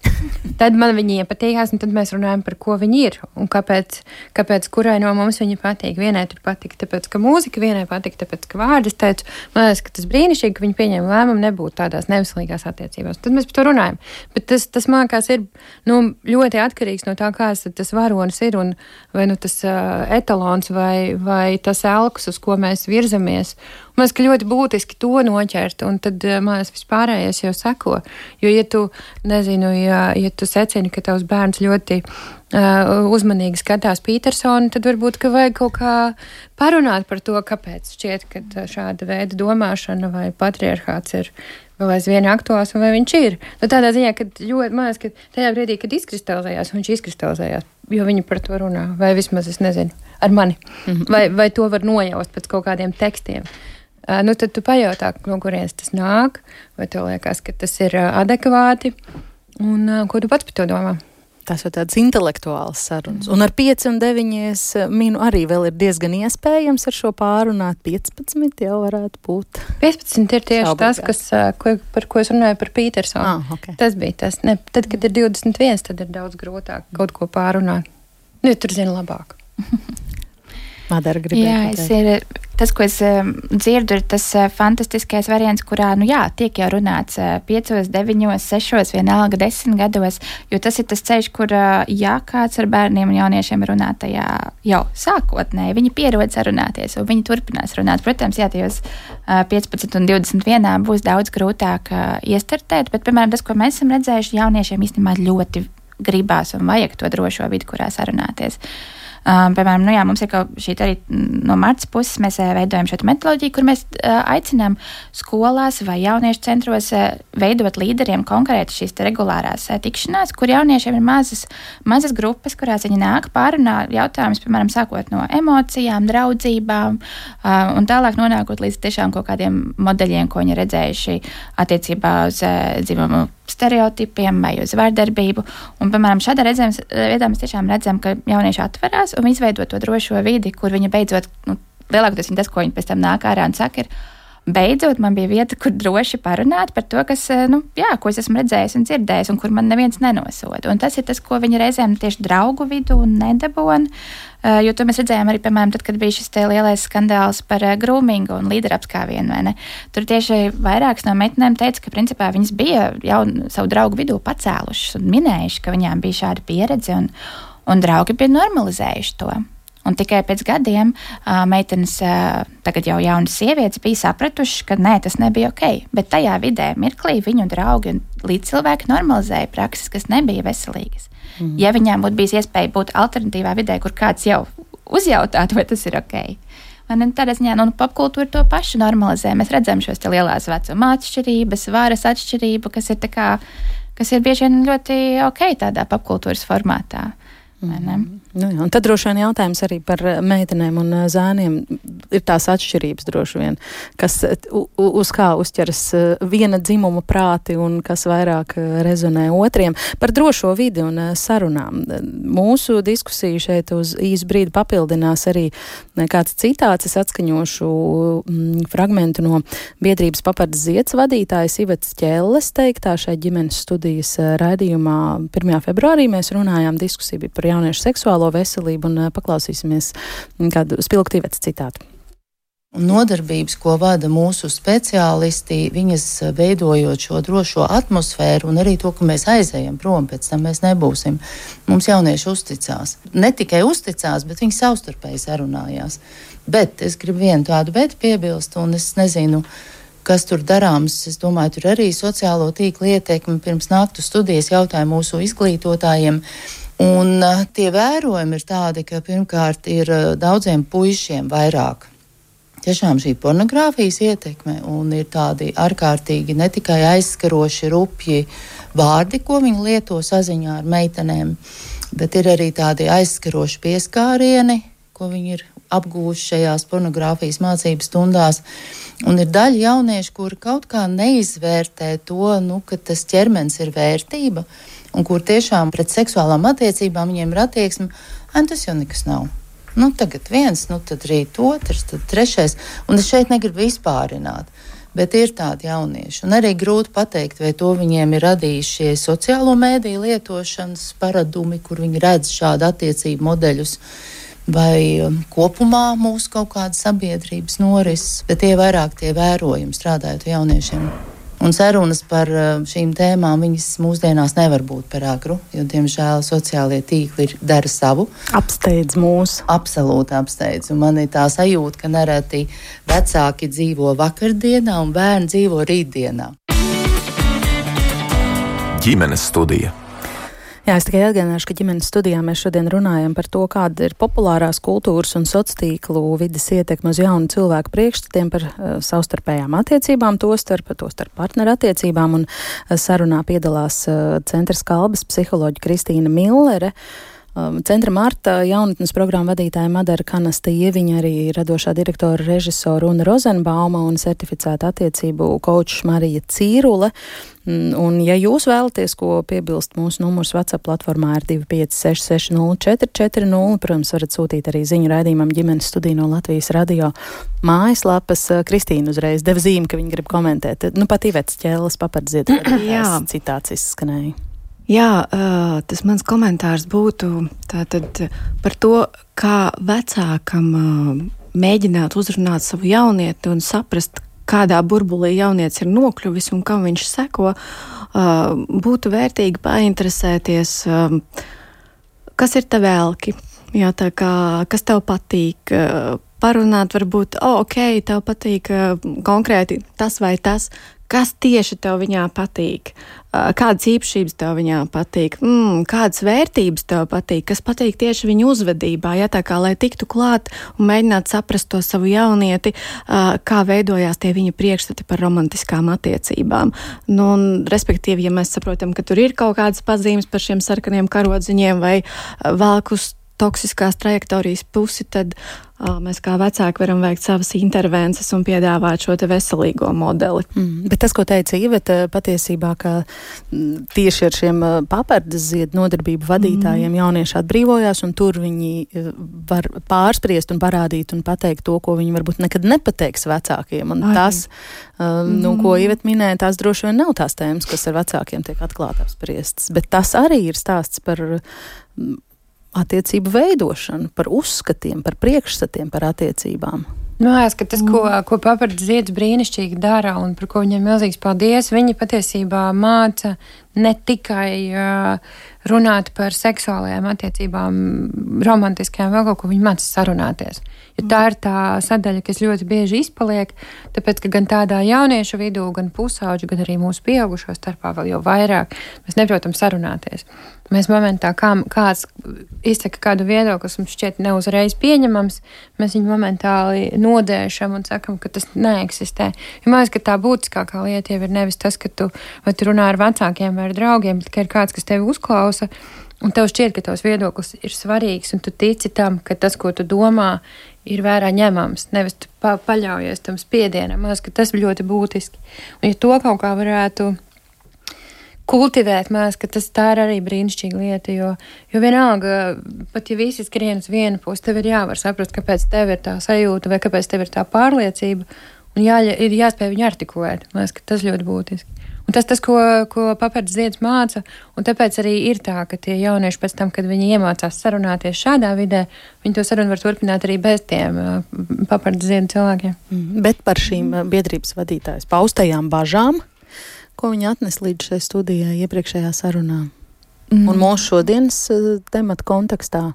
tad man viņa iepatīkās, un tad mēs runājam par ko viņa ir un kāpēc, kāpēc kurai no mums viņa patīk. Vienai tur patīk, tāpēc, ka mūzika, vienai patīk, tāpēc, ka vārdi. Es teicu, man liekas, ka tas brīnišķīgi, ka viņi pieņēma lēmumu nebūt tādās neveselīgās attiecībās. Tad mēs par to runājam. Bet tas, tas man liekas, ir nu, ļoti atkarīgs no tā, kāds tas varonis ir un vai nu, tas uh, etalons vai, vai tas elks, uz ko mēs virzamies. Man liekas, ka ļoti būtiski to noķert, un tad eh, liekas, vispārējais jau seko. Jo, ja tu, nezinu, ja, ja tu secini, ka tavs bērns ļoti uh, uzmanīgi skatās Petersonu, tad varbūt, ka vajag kaut kā parunāt par to, kāpēc šķiet, ka šāda veida domāšana vai patriarchāts ir vēl aizvien aktuāls, un vai viņš ir. Nu, tādā ziņā, ka ļoti maz, ka tajā brīdī, kad izkristalizējās, viņš izkristalizējās, jo viņi par to runā, vai vismaz es nezinu, ar mani. Mm -hmm. vai, vai to var nojaust pēc kaut kādiem tekstiem. Nu, tad tu pajautā, no kurienes tas nāk, vai tev liekas, ka tas ir adekvāti, un ko tu pats par to domā.
Tas ir tāds intelektuāls sarunas. Un ar 5 un 9 minu arī vēl ir diezgan iespējams ar šo pārunāt. 15 jau varētu būt.
15 ir tieši Šaubīgāk. tas, kas, ko, par ko es runāju par Petersonu.
Ah, okay.
Tas bija tas. Ne, tad, kad ir 21, tad ir daudz grūtāk kaut ko pārunāt. Nu, tur zina labāk.
Madara gribēja. Jā,
es ir, tas, ko es um, dzirdu, ir tas uh, fantastiskais variants, kurā, nu jā, tiek jau runāts uh, 5, 9, 6, vienalga 10 gados, jo tas ir tas ceļš, kur, ja kāds ar bērniem un jauniešiem runā tajā jau sākotnēji, viņi pierod sarunāties, un viņi turpinās runāt. Protams, jā, tajos uh, 15 un 21 būs daudz grūtāk iestartēt, bet, piemēram, tas, ko mēs esam redzējuši, jauniešiem īstenībā ļoti gribās un vajag to drošo vidi, kurā sarunāties. Uh, Um, piemēram, nu jā, mums ir šī arī no Marta puses, mēs veidojam šo metodoloģiju, kur mēs aicinām skolās vai jauniešu centros veidot līderiem konkrēti šīs regulārās tikšanās, kur jauniešiem ir mazas, mazas grupas, kurās viņi nāk pārunā jautājumus, piemēram, sākot no emocijām, draudzībām uh, un tālāk nonākot līdz tiešām kaut kādiem modeļiem, ko viņi redzējuši attiecībā uz uh, dzimumu stereotipiem vai uz vārdarbību. Un, piemēram, šādā veidā mēs tiešām redzam, ka jaunieši atverās un izveido to drošo vidi, kur viņi beidzot, nu, lielākoties tas, ko viņi pēc tam nāk ārā un saka, ir, beidzot man bija vieta, kur droši parunāt par to, kas, nu, jā, ko es esmu redzējis un dzirdējis, un kur man neviens nenosoda. Un tas ir tas, ko viņi reizēm tieši draugu vidū nedabūna. Uh, jo to mēs redzējām arī, piemēram, tad, kad bija šis lielais skandāls par uh, grūmingu un līderapskāvienu. Tur tieši vairākas no meitenēm teica, ka principā viņas bija jau savu draugu vidū pacēlušas un minējušas, ka viņām bija šāda pieredze, un, un draugi bija normalizējuši to. Un tikai pēc gadiem uh, meitenes, uh, tagad jau jaunas sievietes, bija sapratušas, ka nē, tas nebija ok. Bet tajā vidē, mirklī, viņu draugi un līdzcilvēki normalizēja prakses, kas nebija veselīgas. Mm. Ja viņām būtu bijis iespēja būt alternatīvā vidē, kur kāds jau uzjautātu, vai tas ir ok. Man tādā ziņā, nu, popkultūra to pašu normalizē. Mēs redzam šos lielās vecuma atšķirības, varas atšķirību, kas ir, kā, kas ir bieži vien ļoti ok tādā popkultūras formātā. Mm.
Nu, jā, tad droši vien jautājums arī par eh, meitenēm un eh, zēniem ir tās atšķirības droši vien, kas eh, uz kā uzķeras viena dzimuma prāti un kas vairāk rezonē otriem. Par drošo vidi un sarunām. Mūsu diskusiju šeit uz īsu brīdi papildinās arī kāds citāts. Es atskaņošu mm, fragmentu no biedrības papardas ziets vadītājas Ivets Ķelles teiktā šai ģimenes studijas raidījumā 1. februārī mēs runājām diskusiju par jauniešu seksuālo veselību un eh, paklausīsimies kādu spilgtīvets citātu.
Nodarbības, ko vada mūsu speciālisti, viņas veidojot šo drošo atmosfēru un arī to, ka mēs aizējam prom, pēc tam mēs nebūsim. Mums jaunieši uzticās. Ne tikai uzticās, bet viņi savstarpēji sarunājās. Bet es gribu vienu tādu bet piebilst, un es nezinu, kas tur darāms. Es domāju, tur arī sociālo tīklu ietekmi pirms naktu studijas jautāja mūsu izglītotājiem. Un uh, tie vērojumi ir tādi, ka pirmkārt ir uh, daudziem puišiem vairāk. Tiešām šī pornogrāfijas ietekme un ir tādi ārkārtīgi ne tikai aizskaroši, rupji vārdi, ko viņi lieto saziņā ar meitenēm, bet ir arī tādi aizskaroši pieskārieni, ko viņi ir apgūši šajās pornogrāfijas mācību stundās. Un ir daļa jauniešu, kuri kaut kā neizvērtē to, nu, ka tas ķermenis ir vērtība un kur tiešām pret seksuālām attiecībām viņiem ir attieksme, ka tas jau nekas nav. Nu, tagad viens, nu, tad rīt otrs, tad trešais. Un es šeit negribu vispārināt. Bet ir tādi jaunieši, un arī grūti pateikt, vai to viņiem ir radījuši šie sociālo mēdīju lietošanas paradumi, kur viņi redz šādu attiecību modeļus, vai um, kopumā mūsu kaut kāda sabiedrības norises, bet tie vairāk tie vērojumi strādājot jauniešiem. Un sarunas par eh, šīm tēmām viņas mūsdienās nevar būt par agru, jo, diemžēl, sociālie tīkli ir, dara savu.
Apsteidz mūs.
Absolūti apsteidz. Un man ir tā sajūta, ka nereti vecāki dzīvo vakardienā un bērni dzīvo rītdienā.
Ģimenes studija.
Jā, es tikai atgādināšu, ka ģimenes studijā mēs šodien runājam par to, kāda ir populārās kultūras un sociālo vidas ietekme uz jaunu cilvēku priekšstatiem par uh, savstarpējām attiecībām, to starp, to starp partneru attiecībām. Un uh, sarunā piedalās uh, centra kalbas psiholoģija Kristīna Millere. Uh, centra Marta jaunatnes programma vadītāja Madara Kanasta Ieviņa, arī radošā direktora režisora Una Rozenbauma un certificēta attiecību kočs Marija Cīrule. Mm, un, ja jūs vēlaties, ko piebilst mūsu numurs WhatsApp platformā ir 25660440, protams, varat sūtīt arī ziņu raidījumam ģimenes studiju no Latvijas radio mājaslapas. Kristīna uzreiz deva zīmi, ka viņa grib komentēt. Nu, pat Ivets ķēles papardziet, citāts izskanēja.
Jā, tas mans komentārs būtu tātad par to, kā vecākam mēģināt uzrunāt savu jaunieti un saprast, kādā burbulī jaunietis ir nokļuvis un kam viņš seko, būtu vērtīgi painteresēties, kas ir te vēlki. Jā, kā, kas tev patīk, parunāt, varbūt, oh, ok, tev patīk konkrēti tas vai tas, kas tieši tev viņā patīk, kādas īpašības tev viņā patīk, mm, kādas vērtības tev patīk, kas patīk tieši viņa uzvedībā, ja tā kā lai tiktu klāt un mēģinātu saprast to savu jaunieti, kā veidojās tie viņa priekšstati par romantiskām attiecībām. Nu, un, respektīvi, ja mēs saprotam, ka tur ir kaut kādas pazīmes par šiem sarkaniem karodziņiem vai valkus toksiskās trajektorijas pusi, tad uh, mēs kā vecāki varam veikt savas intervences un piedāvāt šo veselīgo modeli.
Mm, bet tas, ko teica Iveta, patiesībā, ka mm, tieši ar šiem papardas ziedu nodarbību vadītājiem mm. jaunieši atbrīvojās, un tur viņi var pārspriest un parādīt un pateikt to, ko viņi varbūt nekad nepateiks vecākiem. Un Ai. tas, um, nu, ko mm. Iveta minēja, tās droši vien nav tās tēmas, kas ar vecākiem tiek atklāti apspriestas, bet tas arī ir stāsts par attiecību veidošanu, par uzskatiem, par priekšstatiem par attiecībām.
Nu, es, ka tas, ko, ko papards zieds brīnišķīgi dara un par ko viņam milzīgs paldies, viņi patiesībā māca ne tikai uh, runāt par seksuālajām attiecībām, romantiskajām, vēl kaut ko, viņi māca sarunāties. Jo tā ir tā sadaļa, kas ļoti bieži izpaliek, tāpēc, ka gan tādā jauniešu vidū, gan pusauģu, gan arī mūsu pieaugušo starpā vēl jau vairāk mēs neprotam sarunāties. Mēs momentā, kā kāds izsaka kādu viedokli, kas mums šķiet neuzreiz pieņemams, mēs viņu momentāli nodēšam un sakam, ka tas neeksistē. Jo man liekas, ka tā būtiskākā lieta jau ir nevis tas, ka tu, tu runā ar vecākiem vai ar draugiem, bet ka ir kāds, kas tevi uzklausa. Un tev šķiet, ka tavs viedoklis ir svarīgs, un tu tici tam, ka tas, ko tu domā, ir vērā ņemams. Nevis pa paļaujies tam spiedienam. Man liekas, tas ir ļoti būtiski. Un, ja to kaut kā varētu kultivēt ka tas tā ir arī brīnišķīga lieta. Jo, jo vienalga, pat ja visi skrien uz vienu pusi, tev ir jāvar saprast, kāpēc tev ir tā sajūta vai kāpēc tev ir tā pārliecība. Un jā, ir jāspēj viņu artikulēt. Man liekas, tas ļoti būtiski. Un tas, tas ko, ko papērs zieds māca, un tāpēc arī ir tā, ka tie jaunieši pēc tam, kad viņi iemācās sarunāties šādā vidē, viņi to sarunu var turpināt arī bez tiem papērs ziedu cilvēkiem.
Mm, bet par šīm biedrības vadītājas paustajām bažām ko viņa atnes līdz šai studijai iepriekšējā sarunā. Mm. Un mūsu šodienas uh, temata kontekstā.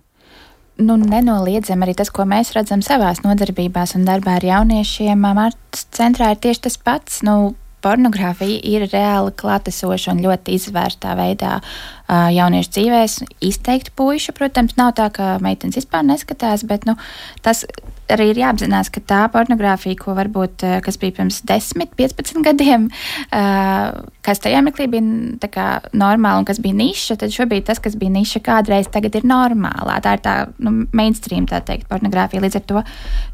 Nu, nenoliedzami arī tas, ko mēs redzam savās nodarbībās un darbā ar jauniešiem, Mārtas centrā ir tieši tas pats. Nu, pornogrāfija ir reāli klātesoša un ļoti izvērstā veidā jauniešu dzīvēs. Izteikti puiši, protams, nav tā, ka meitenes vispār neskatās, bet nu, tas arī ir jāapzinās, ka tā pornogrāfija, ko varbūt, kas bija pirms 10, 15 gadiem, kas tajā mirklī bija kā, normāla un kas bija niša, tad šobrīd tas, kas bija niša kādreiz, tagad ir normālā. Tā ir tā nu, mainstream, tā teikt, pornogrāfija. Līdz ar to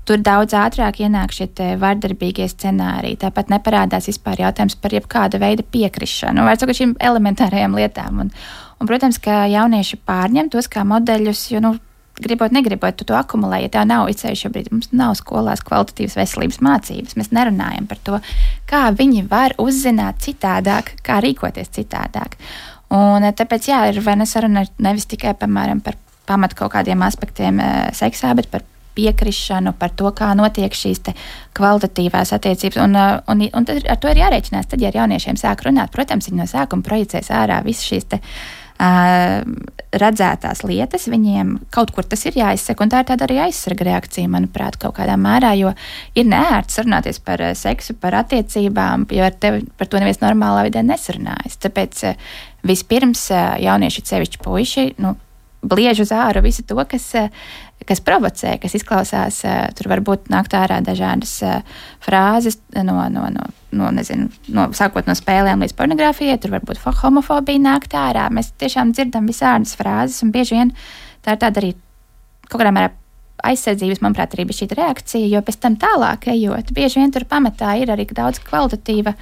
tur daudz ātrāk ienāk šie vardarbīgie scenāriji. Tāpat neparādās vispār jautājums par jebkāda veida piekrišanu, vai šīm elementārajām lietām. Un, un, protams, ka jaunieši pārņem tos kā modeļus, jo, nu, gribot, negribot, tu to akumulē. Ja tev nav izceļš šobrīd, mums nav skolās kvalitatīvas veselības mācības. Mēs nerunājam par to, kā viņi var uzzināt citādāk, kā rīkoties citādāk. Un eh, tāpēc, jā, ir vai nesaruna nevis tikai piemēram, par pamatu kaut kādiem aspektiem eh, seksā, bet par piekrišanu, par to, kā notiek šīs kvalitatīvās attiecības. Un, eh, un, un ar to ir jārēķinās. Tad, ja ar jauniešiem sāk runāt, protams, viņi no sākuma projicēs ārā visas šīs redzētās lietas, viņiem kaut kur tas ir jāizsaka, un tā ir tāda arī aizsarga reakcija, manuprāt, kaut kādā mērā, jo ir neērti sarunāties par seksu, par attiecībām, jo ar tevi par to neviens normālā vidē nesarunājas. Tāpēc vispirms jaunieši, sevišķi puiši, nu, bliež uz ārā visu to, kas, kas provocē, kas izklausās. Tur var būt nākt ārā dažādas frāzes no, no, no no, nezinu, no, sākot no spēlēm līdz pornogrāfijai, tur var būt homofobija nākt ārā. Mēs tiešām dzirdam visādas frāzes, un bieži vien tā ir tāda arī kaut kādā mērā aizsardzības, manuprāt, arī bija šī reakcija, jo pēc tam tālāk ejot, bieži vien tur pamatā ir arī daudz kvalitatīva,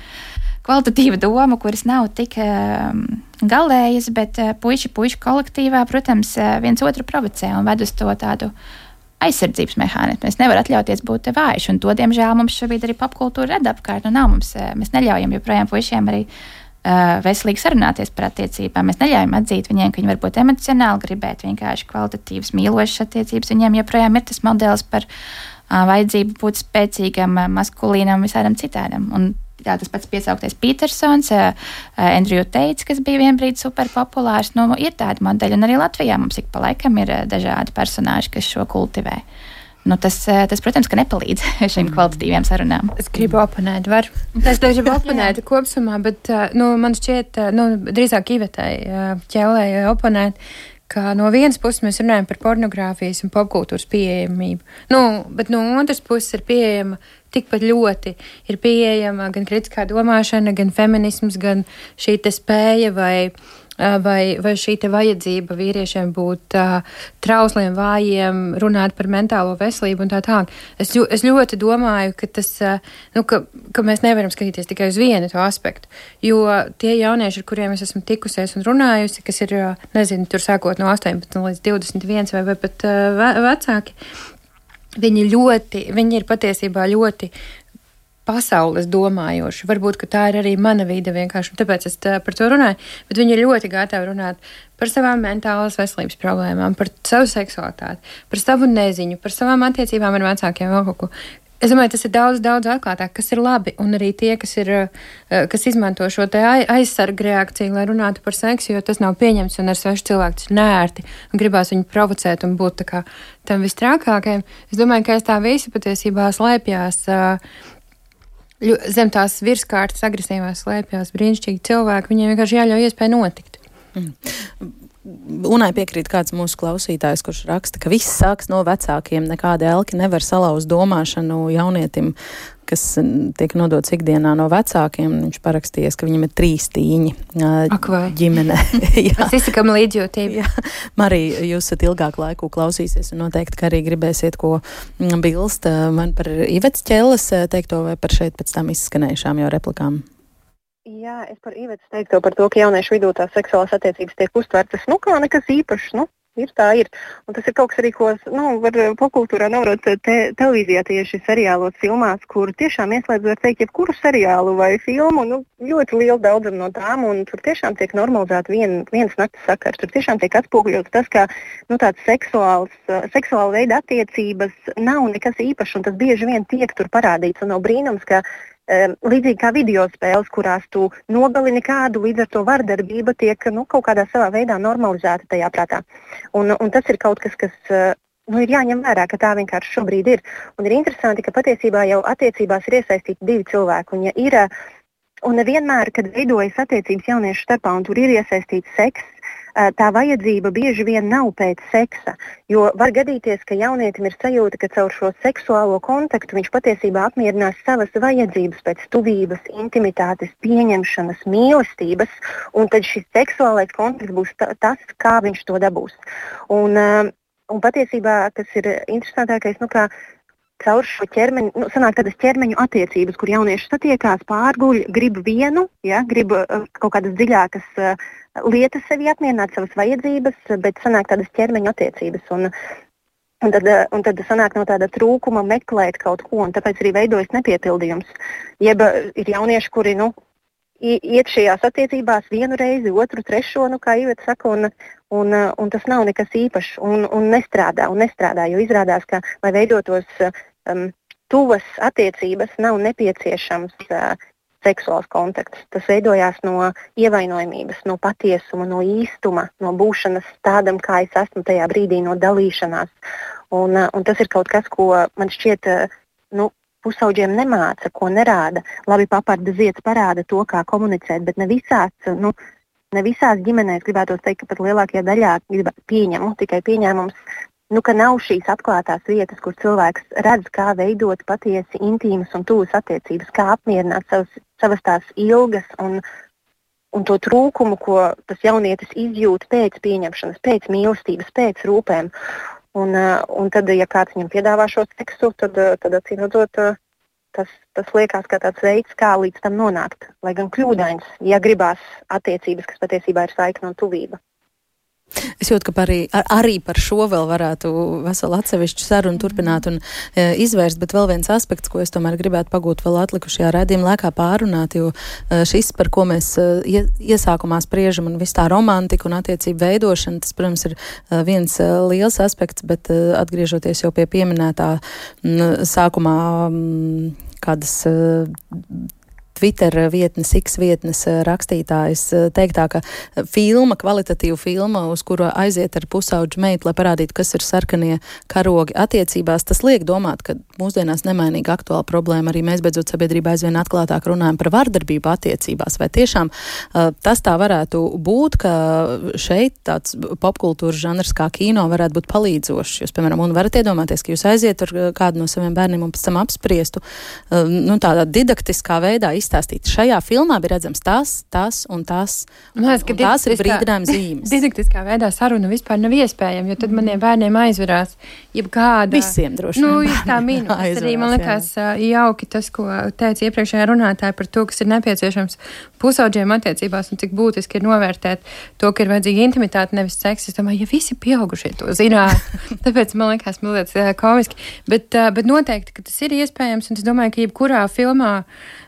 kvalitatīva doma, kuras nav tik um, galējas, bet uh, puiši, puiši kolektīvā, protams, uh, viens otru provocē un ved uz to tādu aizsardzības mehānismu. Es nevaru atļauties būt vājš, un to, diemžēl, mums šobrīd arī popkultūra rada apkārt. Nu, nav mums, eh, mēs neļaujam joprojām puišiem arī uh, veselīgi sarunāties par attiecībām. Mēs neļaujam atzīt viņiem, ka viņi var būt emocionāli, gribēt vienkārši kvalitatīvas, mīlošas attiecības. Viņiem joprojām ir tas modelis par uh, vajadzību būt spēcīgam, maskulīnam, visādam citādam. Un jā, tas pats piesauktais Petersons, Andrew Teits, kas bija vienbrīd superpopulārs. Nu, ir tādi modeļi, un arī Latvijā mums ik pa laikam ir dažādi personāļi, kas šo kultivē. Nu, tas, tas, protams, nepalīdz šīm mm. kvalitatīvām sarunām.
Es gribu oponēt, var. Es gribu oponēt kopumā, bet nu, man šķiet, nu, drīzāk Ivetai ķēlēji oponēt, ka no vienas puses mēs runājam par pornogrāfijas un popkultūras pieejamību, nu, bet no otras puses ir pieejama tikpat ļoti ir pieejama gan kritiskā domāšana, gan feminisms, gan šī spēja vai, vai, vai šī vajadzība vīriešiem būt uh, trausliem, vājiem, runāt par mentālo veselību un tā tālāk. Es, es ļoti domāju, ka, tas, uh, nu, ka, ka mēs nevaram skatīties tikai uz vienu to aspektu, jo tie jaunieši, ar kuriem es esmu tikusies un runājusi, kas ir, nezinu, tur sākot no 18 līdz 21 vai, vai pat uh, vecāki, Viņi ļoti, viņi ir patiesībā ļoti pasaules domājoši. Varbūt tā ir arī mana vide vienkārši, un tāpēc es tā, par to runāju. Bet viņi ir ļoti gatavi runāt par savām mentālās veselības problēmām, par savu seksualitāti, par savu neziņu, par savām attiecībām ar vecākiem vēl kaut ko. Es domāju, tas ir daudz, daudz atklātāk, kas ir labi. Un arī tie, kas, ir, eh, kas izmanto šo aizsargu reakciju, lai runātu par seksu, jo tas nav pieņemts un ar svešu cilvēku tas ir nērti un gribās viņu provocēt un būt kā, tam vistrākākajam. Es domāju, ka aiz tā visa patiesībā slēpjas. Eh, zem tās virskārtas agresīvās slēpjas brīnišķīgi cilvēki. Viņiem vienkārši jāļauj iespēju notikt. Mm.
Unai piekrīt kāds mūsu klausītājs, kurš raksta, ka viss sāks no vecākiem. Nekāda elki nevar salauzt domāšanu jaunietim, kas tiek nodots ikdienā no vecākiem. Viņš parakstījies, ka viņam ir trīs tīņi
Ak, vai.
ģimene.
Mēs izsakām līdzjūtību.
Jā, Marija, jūs esat ilgāku laiku klausīsies un noteikti, ka arī gribēsiet ko bilst man par Ivets ķēles teikto vai par šeit pēc tam izskanējušām jau replikām.
Jā, es par Ivetas teikto par to, ka jauniešu vidū tās seksuālās attiecības tiek uztvertas nu, kā nekas īpašs. Nu, ir tā ir. Un tas ir kaut kas arī, ko nu, var popkultūrā novērot te, televīzijā tieši seriālos, filmās, kur tiešām ieslēdz, var teikt, jebkuru seriālu vai filmu, nu, ļoti liela daudzuma no tām, un tur tiešām tiek normalizēta vien, viens nakts sakars. Tur tiešām tiek atspoguļots tas, ka nu, tāds seksuāls, seksuāla veida attiecības nav nekas īpašs, un tas bieži vien tiek tur parādīts. Un nav brīnums, ka līdzīgi kā video spēles, kurās tu nogalini kādu, līdz ar to vardarbība tiek nu, kaut kādā savā veidā normalizēta tajā prātā. Un, un tas ir kaut kas, kas nu, ir jāņem vērā, ka tā vienkārši šobrīd ir. Un ir interesanti, ka patiesībā jau attiecībās ir iesaistīti divi cilvēki. Un, ja ir, un nevienmēr, kad veidojas attiecības jauniešu starpā un tur ir iesaistīts seks, Eh, tā vajadzība bieži vien nav pēc seksa. Jo var gadīties, ka jaunietim ir sajūta, ka caur šo seksuālo kontaktu viņš patiesībā apmierinās savas vajadzības pēc tuvības, intimitātes, pieņemšanas, mīlestības, un tad šis seksuālais kontakts būs tas, kā viņš to dabūs. Un, eh, un patiesībā tas ir interesantākais, nu, kā caur šo ķermeņa, nu, sanāk tādas ķermeņa attiecības, kur jaunieši satiekās, pārguļ, grib vienu, ja, grib uh, kaut kādas dziļākas uh, lietas sevi apmierināt, savas vajadzības, bet sanāk tādas ķermeņa attiecības. Un, Un tad, eh, un tad sanāk no tāda trūkuma meklēt kaut ko, un tāpēc arī veidojas nepiepildījums. Jeb eh, ir jaunieši, kuri nu, iet šajās attiecībās vienu reizi, otru, trešo, nu, kā Iveta saka, un, un, eh, un tas nav nekas īpašs un, un nestrādā. Un nestrādā jo izrādās, ka, lai veidotos um, tuvas attiecības, nav nepieciešams uh, seksuāls kontakts. Tas veidojās no ievainojamības, no patiesuma, no īstuma, no būšanas tādam, kā es esmu tajā brīdī, no dalīšanās. Un, uh, un tas ir kaut kas, ko man šķiet, uh, nu, pusauģiem nemāca, ko nerāda. Labi, paparda zieds parāda to, kā komunicēt, bet ne visās, nu, ne visās ģimenēs gribētu teikt, ka pat lielākajā daļā pieņemu, tikai pieņēmums nu, ka nav šīs atklātās vietas, kur cilvēks redz, kā veidot patiesi intīmas un tuvas attiecības, kā apmierināt savas, savas tās ilgas un, un to trūkumu, ko tas jaunietis izjūt pēc pieņemšanas, pēc mīlestības, pēc rūpēm. Un, uh, un tad, ja kāds viņam piedāvā šo seksu, tad, uh, tad acīm redzot, uh, tas, tas liekas kā tāds veids, kā līdz tam nonākt. Lai gan kļūdains, ja gribās attiecības, kas patiesībā ir saikne un tuvība.
Es jūtu, ka arī, ar, arī par šo vēl varētu veselu atsevišķu sarunu turpināt un e, izvērst, bet vēl viens aspekts, ko es tomēr gribētu pagūt vēl atlikušajā redzījuma laikā pārunāt, jo e, šis, par ko mēs e, iesākumā spriežam un viss tā romantika un attiecību veidošana, tas, protams, ir e, viens e, liels aspekts, bet e, atgriežoties jau pie pieminētā m, sākumā m, kādas. E, Twitter vietnes, X vietnes eh, rakstītājs eh, teiktā, ka filma, kvalitatīva filma, uz kuru aiziet ar pusauģu meitu, lai parādītu, kas ir sarkanie karogi. Attiecībās, tas liek domāt, ka mūsdienās nemainīga aktuāla problēma arī mēs beidzot sabiedrībā aizvien atklātāk runājam par vardarbību attiecībās. Vai tiešām uh, tas tā varētu būt, ka šeit tāds popkultūras žanrs kā kino varētu būt palīdzošs? Jūs, piemēram, un varat iedomāties, ka jūs aiziet ar kādu no saviem bērniem un pēc tam apspriestu uh, nu, tādā didaktiskā veidā izteikti izstāstīts. Šajā filmā bija redzams tas, tas un tas. Man liekas, ka tās ir brīdinājuma zīmes.
Didaktiskā veidā saruna vispār nav iespējama, jo tad maniem bērniem aizverās jebkāda.
Visiem droši
vien. Nu, tā mīnus. arī man liekas jā. jauki tas, ko teica iepriekšējā runātāja par to, kas ir nepieciešams pusauģiem attiecībās un cik būtiski ir novērtēt to, ka ir vajadzīga intimitāte, nevis seks. Es domāju, ja visi pieaugušie to zinātu, tāpēc man liekas mazliet komiski. Bet, bet noteikti, ka tas ir iespējams, un es domāju, ka jebkurā filmā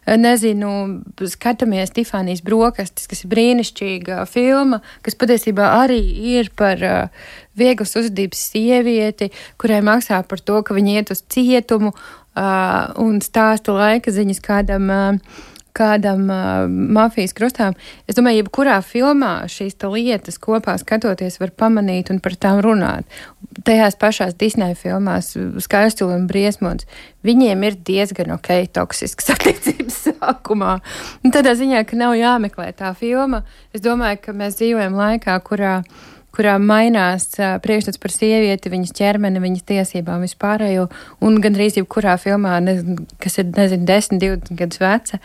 nezinu, skatāmies Tifānijas brokastis, kas ir brīnišķīga filma, kas patiesībā arī ir par uh, vieglas uzvedības sievieti, kurai maksā par to, ka viņa iet uz cietumu uh, un stāsta laika ziņas kādam. Uh, kādam uh, mafijas krustām. Es domāju, jebkurā filmā šīs lietas kopā skatoties, var pamanīt un par tām runāt. Tajās pašās Disneja filmās, Skaistula un Briesmons, viņiem ir diezgan ok, toksisks attiecības sākumā. Un tādā ziņā, ka nav jāmeklē tā filma, es domāju, ka mēs dzīvojam laikā, kurā kurā mainās priekšstats par sievieti, viņas ķermeni, viņas tiesībām, vispārējo, un gandrīz jebkurā filmā, ne, kas ir, nezinu, 10, 20 gadus veca,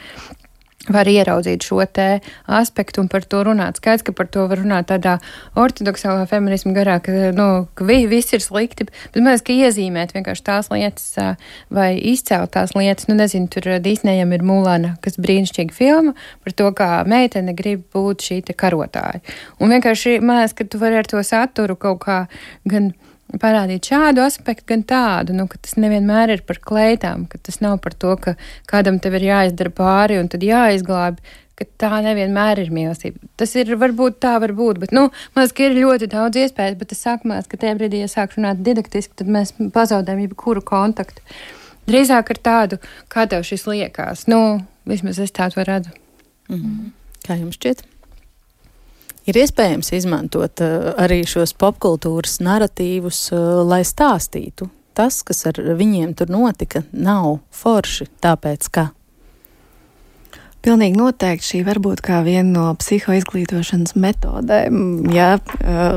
var ieraudzīt šo te aspektu un par to runāt. Skaidrs, ka par to var runāt tādā ortodoksālā feminisma garā, ka, nu, ka vi, viss ir slikti, bet mēs, ka iezīmēt vienkārši tās lietas vai izcelt tās lietas, nu, nezinu, tur Disneyam ir Mulana, kas brīnišķīga filma par to, kā meitene grib būt šī te karotāja. Un vienkārši, man liekas, ka tu vari ar to saturu kaut kā gan parādīt šādu aspektu, gan tādu, nu, ka tas nevienmēr ir par kleitām, ka tas nav par to, ka kādam tev ir jāizdara pāri un tad jāizglābi. Tā nevienmēr ir mīlestība. Tas ir varbūt tā, var būt, bet, nu, man liekas, ir ļoti daudz iespēju, bet es sākumā, ka tajā brīdī, ja sāk runāt didaktiski, tad mēs pazaudējam jebkuru kontaktu. Drīzāk ar tādu, kā tev šis liekas. Nu, vismaz es tādu redzu.
Mm -hmm. Kā jums šķiet? Ir iespējams izmantot uh, arī šos popkultūras narratīvus, uh, lai stāstītu. Tas, kas ar viņiem tur notika, nav forši, tāpēc ka
Pilnīgi noteikti šī var būt kā viena no psihoizglītošanas metodēm, jā,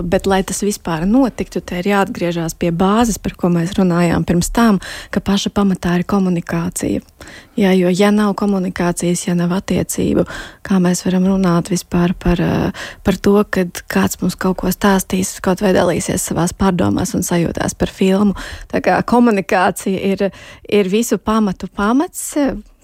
bet, lai tas vispār notiktu, te ir jāatgriežas pie bāzes, par ko mēs runājām pirms tam, ka paša pamatā ir komunikācija. Jā, jo, ja nav komunikācijas, ja nav attiecību, kā mēs varam runāt vispār par, par to, kad kāds mums kaut ko stāstīs, kaut vai dalīsies savās pārdomās un sajūtās par filmu. Tā kā komunikācija ir, ir visu pamatu pamats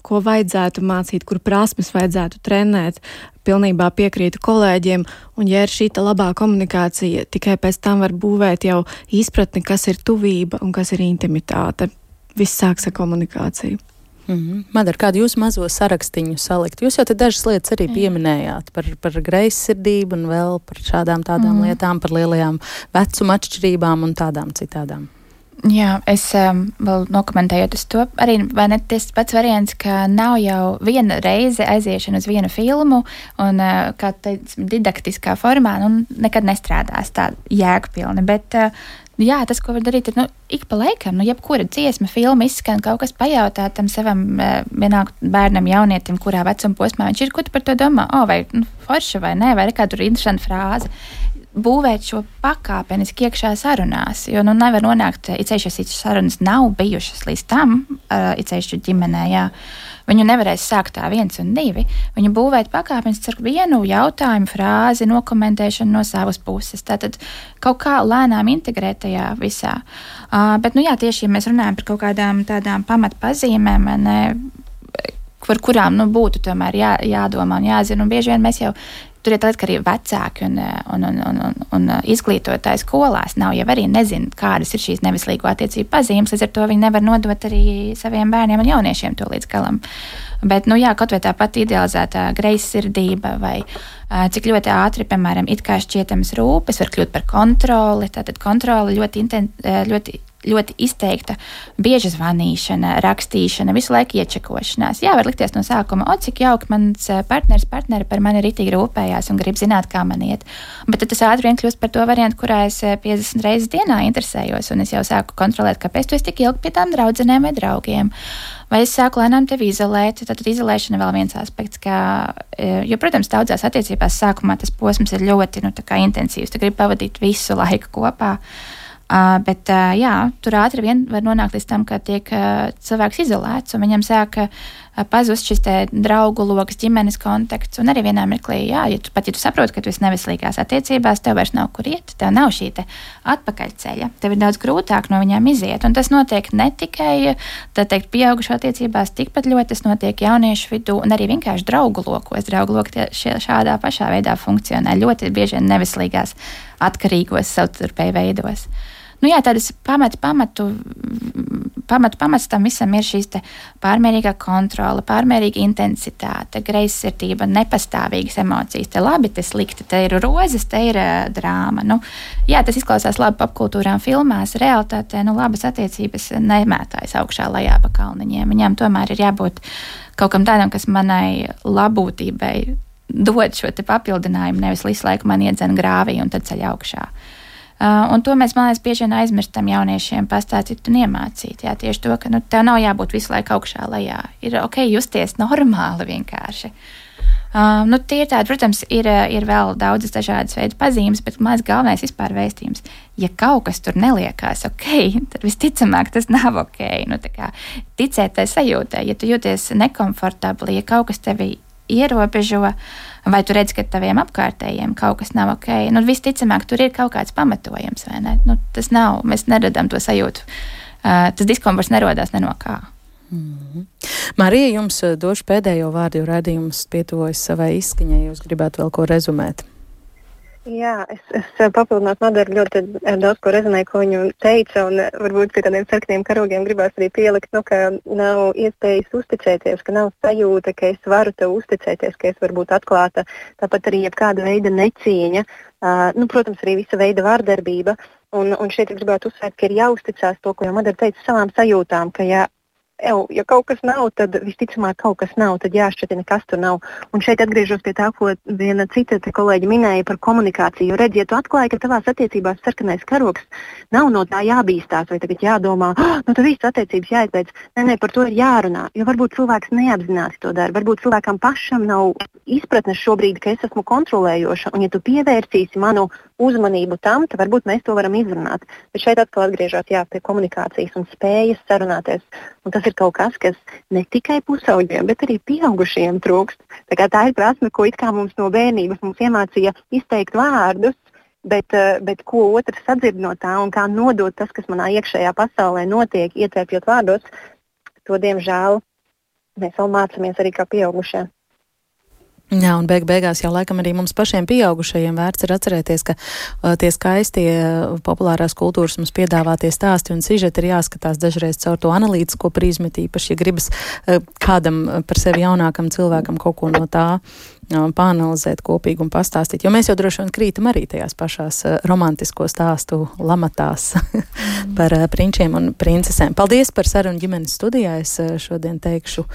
ko vajadzētu mācīt, kur prasmes vajadzētu trenēt. Pilnībā piekrītu kolēģiem, un ja ir šī labā komunikācija, tikai pēc tam var būvēt jau izpratni, kas ir tuvība un kas ir intimitāte. Viss sāks ar komunikāciju.
Mm -hmm. Man ir kāda jūsu mazo sarakstiņu salikt. Jūs jau te dažas lietas arī pieminējāt par, par greizsirdību un vēl par šādām tādām mm. lietām, par lielajām vecuma atšķirībām un tādām citādām.
Jā, es um, vēl nokomentējot uz to, arī ne, tas pats variants, ka nav jau viena reize aiziešana uz vienu filmu, un uh, kā teicu, didaktiskā formā, nu, nekad nestrādās tā jēgpilni. Bet, uh, Jā, tas, ko var darīt, ir nu, ik pa laikam, nu, jebkura dziesma, filma izskan, kaut kas pajautāt tam savam uh, vienāku bērnam, jaunietim, kurā vecuma posmā viņš ir, ko tu par to domā, oh, vai nu, forša vai nē, vai kāda interesanta frāze būvēt šo pakāpeniski iekšā sarunās. Jo nu, nevar nonākt, it sevišķi, ja sarunas nav bijušas līdz tam, uh, it sevišķi ģimenē. Jā. Viņu nevarēs sākt tā viens un divi. Viņu būvēt pakāpeniski ar vienu jautājumu, frāzi, nokomentēšanu no savas puses. Tātad kaut kā lēnām integrēt tajā visā. Uh, bet, nu jā, tieši ja mēs runājam par kaut kādām tādām pamatpazīmēm, ne, par kurām nu, būtu tomēr jā, jādomā un jāzina. Un bieži vien mēs jau Tur ir tāds, ka arī vecāki un, un, un, un, un, un izglītotāji skolās nav jau arī nezina, kādas ir šīs nevislīgo attiecību pazīmes. Līdz ar to viņi nevar nodot arī saviem bērniem un jauniešiem to līdz galam. Bet, nu jā, kaut vai tā pati idealizētā greizsirdība vai cik ļoti ātri, piemēram, it kā šķietamas rūpes var kļūt par kontroli. Tātad kontrole ļoti, inten, ļoti ļoti izteikta bieža zvanīšana, rakstīšana, visu laiku iečekošanās. Jā, var likties no sākuma, o, cik jauki mans eh, partneris, partneri par mani ritīgi rūpējās un grib zināt, kā man iet. Bet tas ātri vien kļūst par to variantu, kurā es 50 eh, reizes dienā interesējos, un es jau sāku kontrolēt, kāpēc tu esi tik ilgi pie tām draudzenēm vai draugiem. Vai es sāku lēnām tevi izolēt? Tad izolēšana vēl viens aspekts, ka, eh, jo, protams, daudzās attiecībās sākumā tas posms ir ļoti nu, intensīvs. Tu gribi pavadīt visu laiku kopā. Uh, Uh, bet uh, jā, tur ātri vien var nonākt līdz tam, ka tiek uh, cilvēks izolēts un viņam sāk pazust šis draugu lokus, ģimenes kontakts. Un arī vienā mirklī, jā, ja tu pat ja tu saproti, ka tu esi neveselīgās attiecībās, tev vairs nav kur iet, tev nav šī te atpakaļceļa. Tev ir daudz grūtāk no viņiem iziet. Un tas notiek ne tikai teikt, pieaugušo attiecībās, tikpat ļoti tas notiek jauniešu vidū un arī vienkārši draugu lokos. Draugu loki šādā pašā veidā funkcionē ļoti bieži neveselīgās atkarīgos savstarpēji veidos nu, jā, tādas pamatu, pamatu, pamatu pamats tam visam ir šīs pārmērīgā kontrole, pārmērīga intensitāte, greizsirdība, nepastāvīgas emocijas. Te labi, te slikti, te ir rozes, te ir uh, drāma. Nu, jā, tas izklausās labi popkultūrā un filmās. Realitātē nu, labas attiecības nemētājas augšā lejā pa kalniņiem. Viņām tomēr ir jābūt kaut kam tādam, kas manai labūtībai dod šo papildinājumu, nevis visu laiku man iedzen grāvī un tad ceļ augšā. Uh, Uh, un to mēs, man liekas, bieži vien aizmirstam jauniešiem pastāstīt un iemācīt. Jā, tieši to, ka nu, tev nav jābūt visu laiku augšā lejā. Ir ok, justies normāli vienkārši. Uh, nu, tie ir tādi, protams, ir, ir vēl daudzas dažādas veidu pazīmes, bet mans galvenais vispār vēstījums, ja kaut kas tur neliekās ok, tad visticamāk tas nav ok. Nu, kā, ticēt tai sajūtai, ja tu jūties nekomfortabli, ja kaut kas tevi ierobežo, vai tu redz, ka taviem apkārtējiem kaut kas nav ok, nu, visticamāk, tur ir kaut kāds pamatojums, vai ne? Nu, tas nav, mēs neradām to sajūtu. Uh, tas diskomforts nerodās ne no kā.
Mm -hmm. Marija, jums došu pēdējo vārdu, jo redzējums pietuvojas savai izskaņai. Jūs gribētu vēl ko rezumēt?
Jā, es, es papildinātu Madaru ļoti daudz ko rezonēju, ko viņa teica, un varbūt pie tādiem sarkaniem karogiem gribās arī pielikt, nu, ka nav iespējas uzticēties, ka nav sajūta, ka es varu tev uzticēties, ka es varu būt atklāta. Tāpat arī jebkāda veida necieņa, uh, nu, protams, arī visa veida vārdarbība. Un, un šeit gribētu uzsvērt, ka ir jāuzticas to, ko jau Madara teica, savām sajūtām, ka ja Ew, ja kaut kas nav, tad visticamāk kaut kas nav, tad jāšķiet, kas tur nav. Un šeit atgriežos pie tā, ko viena cita kolēģi minēja par komunikāciju. Jo redziet, tu atklāji, ka tavās attiecībās sarkanais karoks nav no tā jābīstās vai tagad jādomā, oh, nu tad viss attiecības jāizbeidz. Nē, nē, par to ir jārunā. Jo varbūt cilvēks neapzināti to dara. Varbūt cilvēkam pašam nav izpratnes šobrīd, ka es esmu kontrolējoša. Un ja tu pievērsīsi manu uzmanību tam, tad varbūt mēs to varam izrunāt. Bet šeit atkal atgriežas pie komunikācijas un spējas sarunāties. Un tas ir kaut kas, kas ne tikai pusauģiem, bet arī pieaugušiem trūkst. Tā, tā ir prasme, ko mums no bērnības mums iemācīja izteikt vārdus, bet, eh, bet ko otrs sadzird no tā un kā nodot tas, kas manā iekšējā pasaulē notiek, ietērpjot vārdos, to diemžēl mēs vēl mācāmies arī kā pieaugušie.
Jā, un beig beigās jau laikam arī mums pašiem pieaugušajiem vērts ir atcerēties, ka uh, tie skaistie uh, populārās kultūras mums piedāvātie stāsti un sižeti ir jāskatās dažreiz caur to analītisko prizmu, īpaši, ja gribas uh, kādam uh, par sevi jaunākam cilvēkam kaut ko no tā pāanalizēt kopīgi un pastāstīt. Jo mēs jau droši vien krītam arī tajās pašās romantisko stāstu lamatās par prinčiem un princesēm. Paldies par sarunu ģimenes studijā. Es šodien teikšu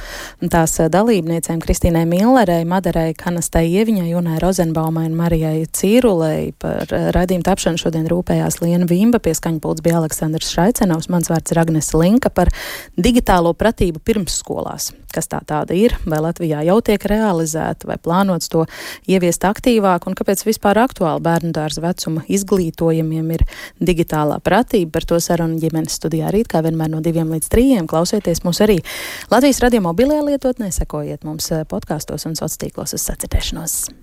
tās dalībniecēm Kristīnai Millerei, Madarai Kanastai Ieviņai, Junai Rozenbaumai un Marijai Cīrulei. Par raidījumu tapšanu šodien rūpējās Liena Vimba, pie skaņpults bija Aleksandrs Šaicenovs, mans vārds ir Agnes Linka par digitālo pratību pirmsskolās. Kas tā tāda ir, vai Latvijā jau tiek realizēta, vai plānots to ieviest aktīvāk un kāpēc vispār aktuāli bērnu dārza vecuma izglītojumiem ir digitālā pratība. Par to sarunu ģimenes studijā rīt, kā vienmēr no diviem līdz trījiem. Klausieties mūs arī Latvijas radio mobilajā lietotnē, sekojiet mums eh, podkāstos un sociālos tīklos uz sacirdēšanos.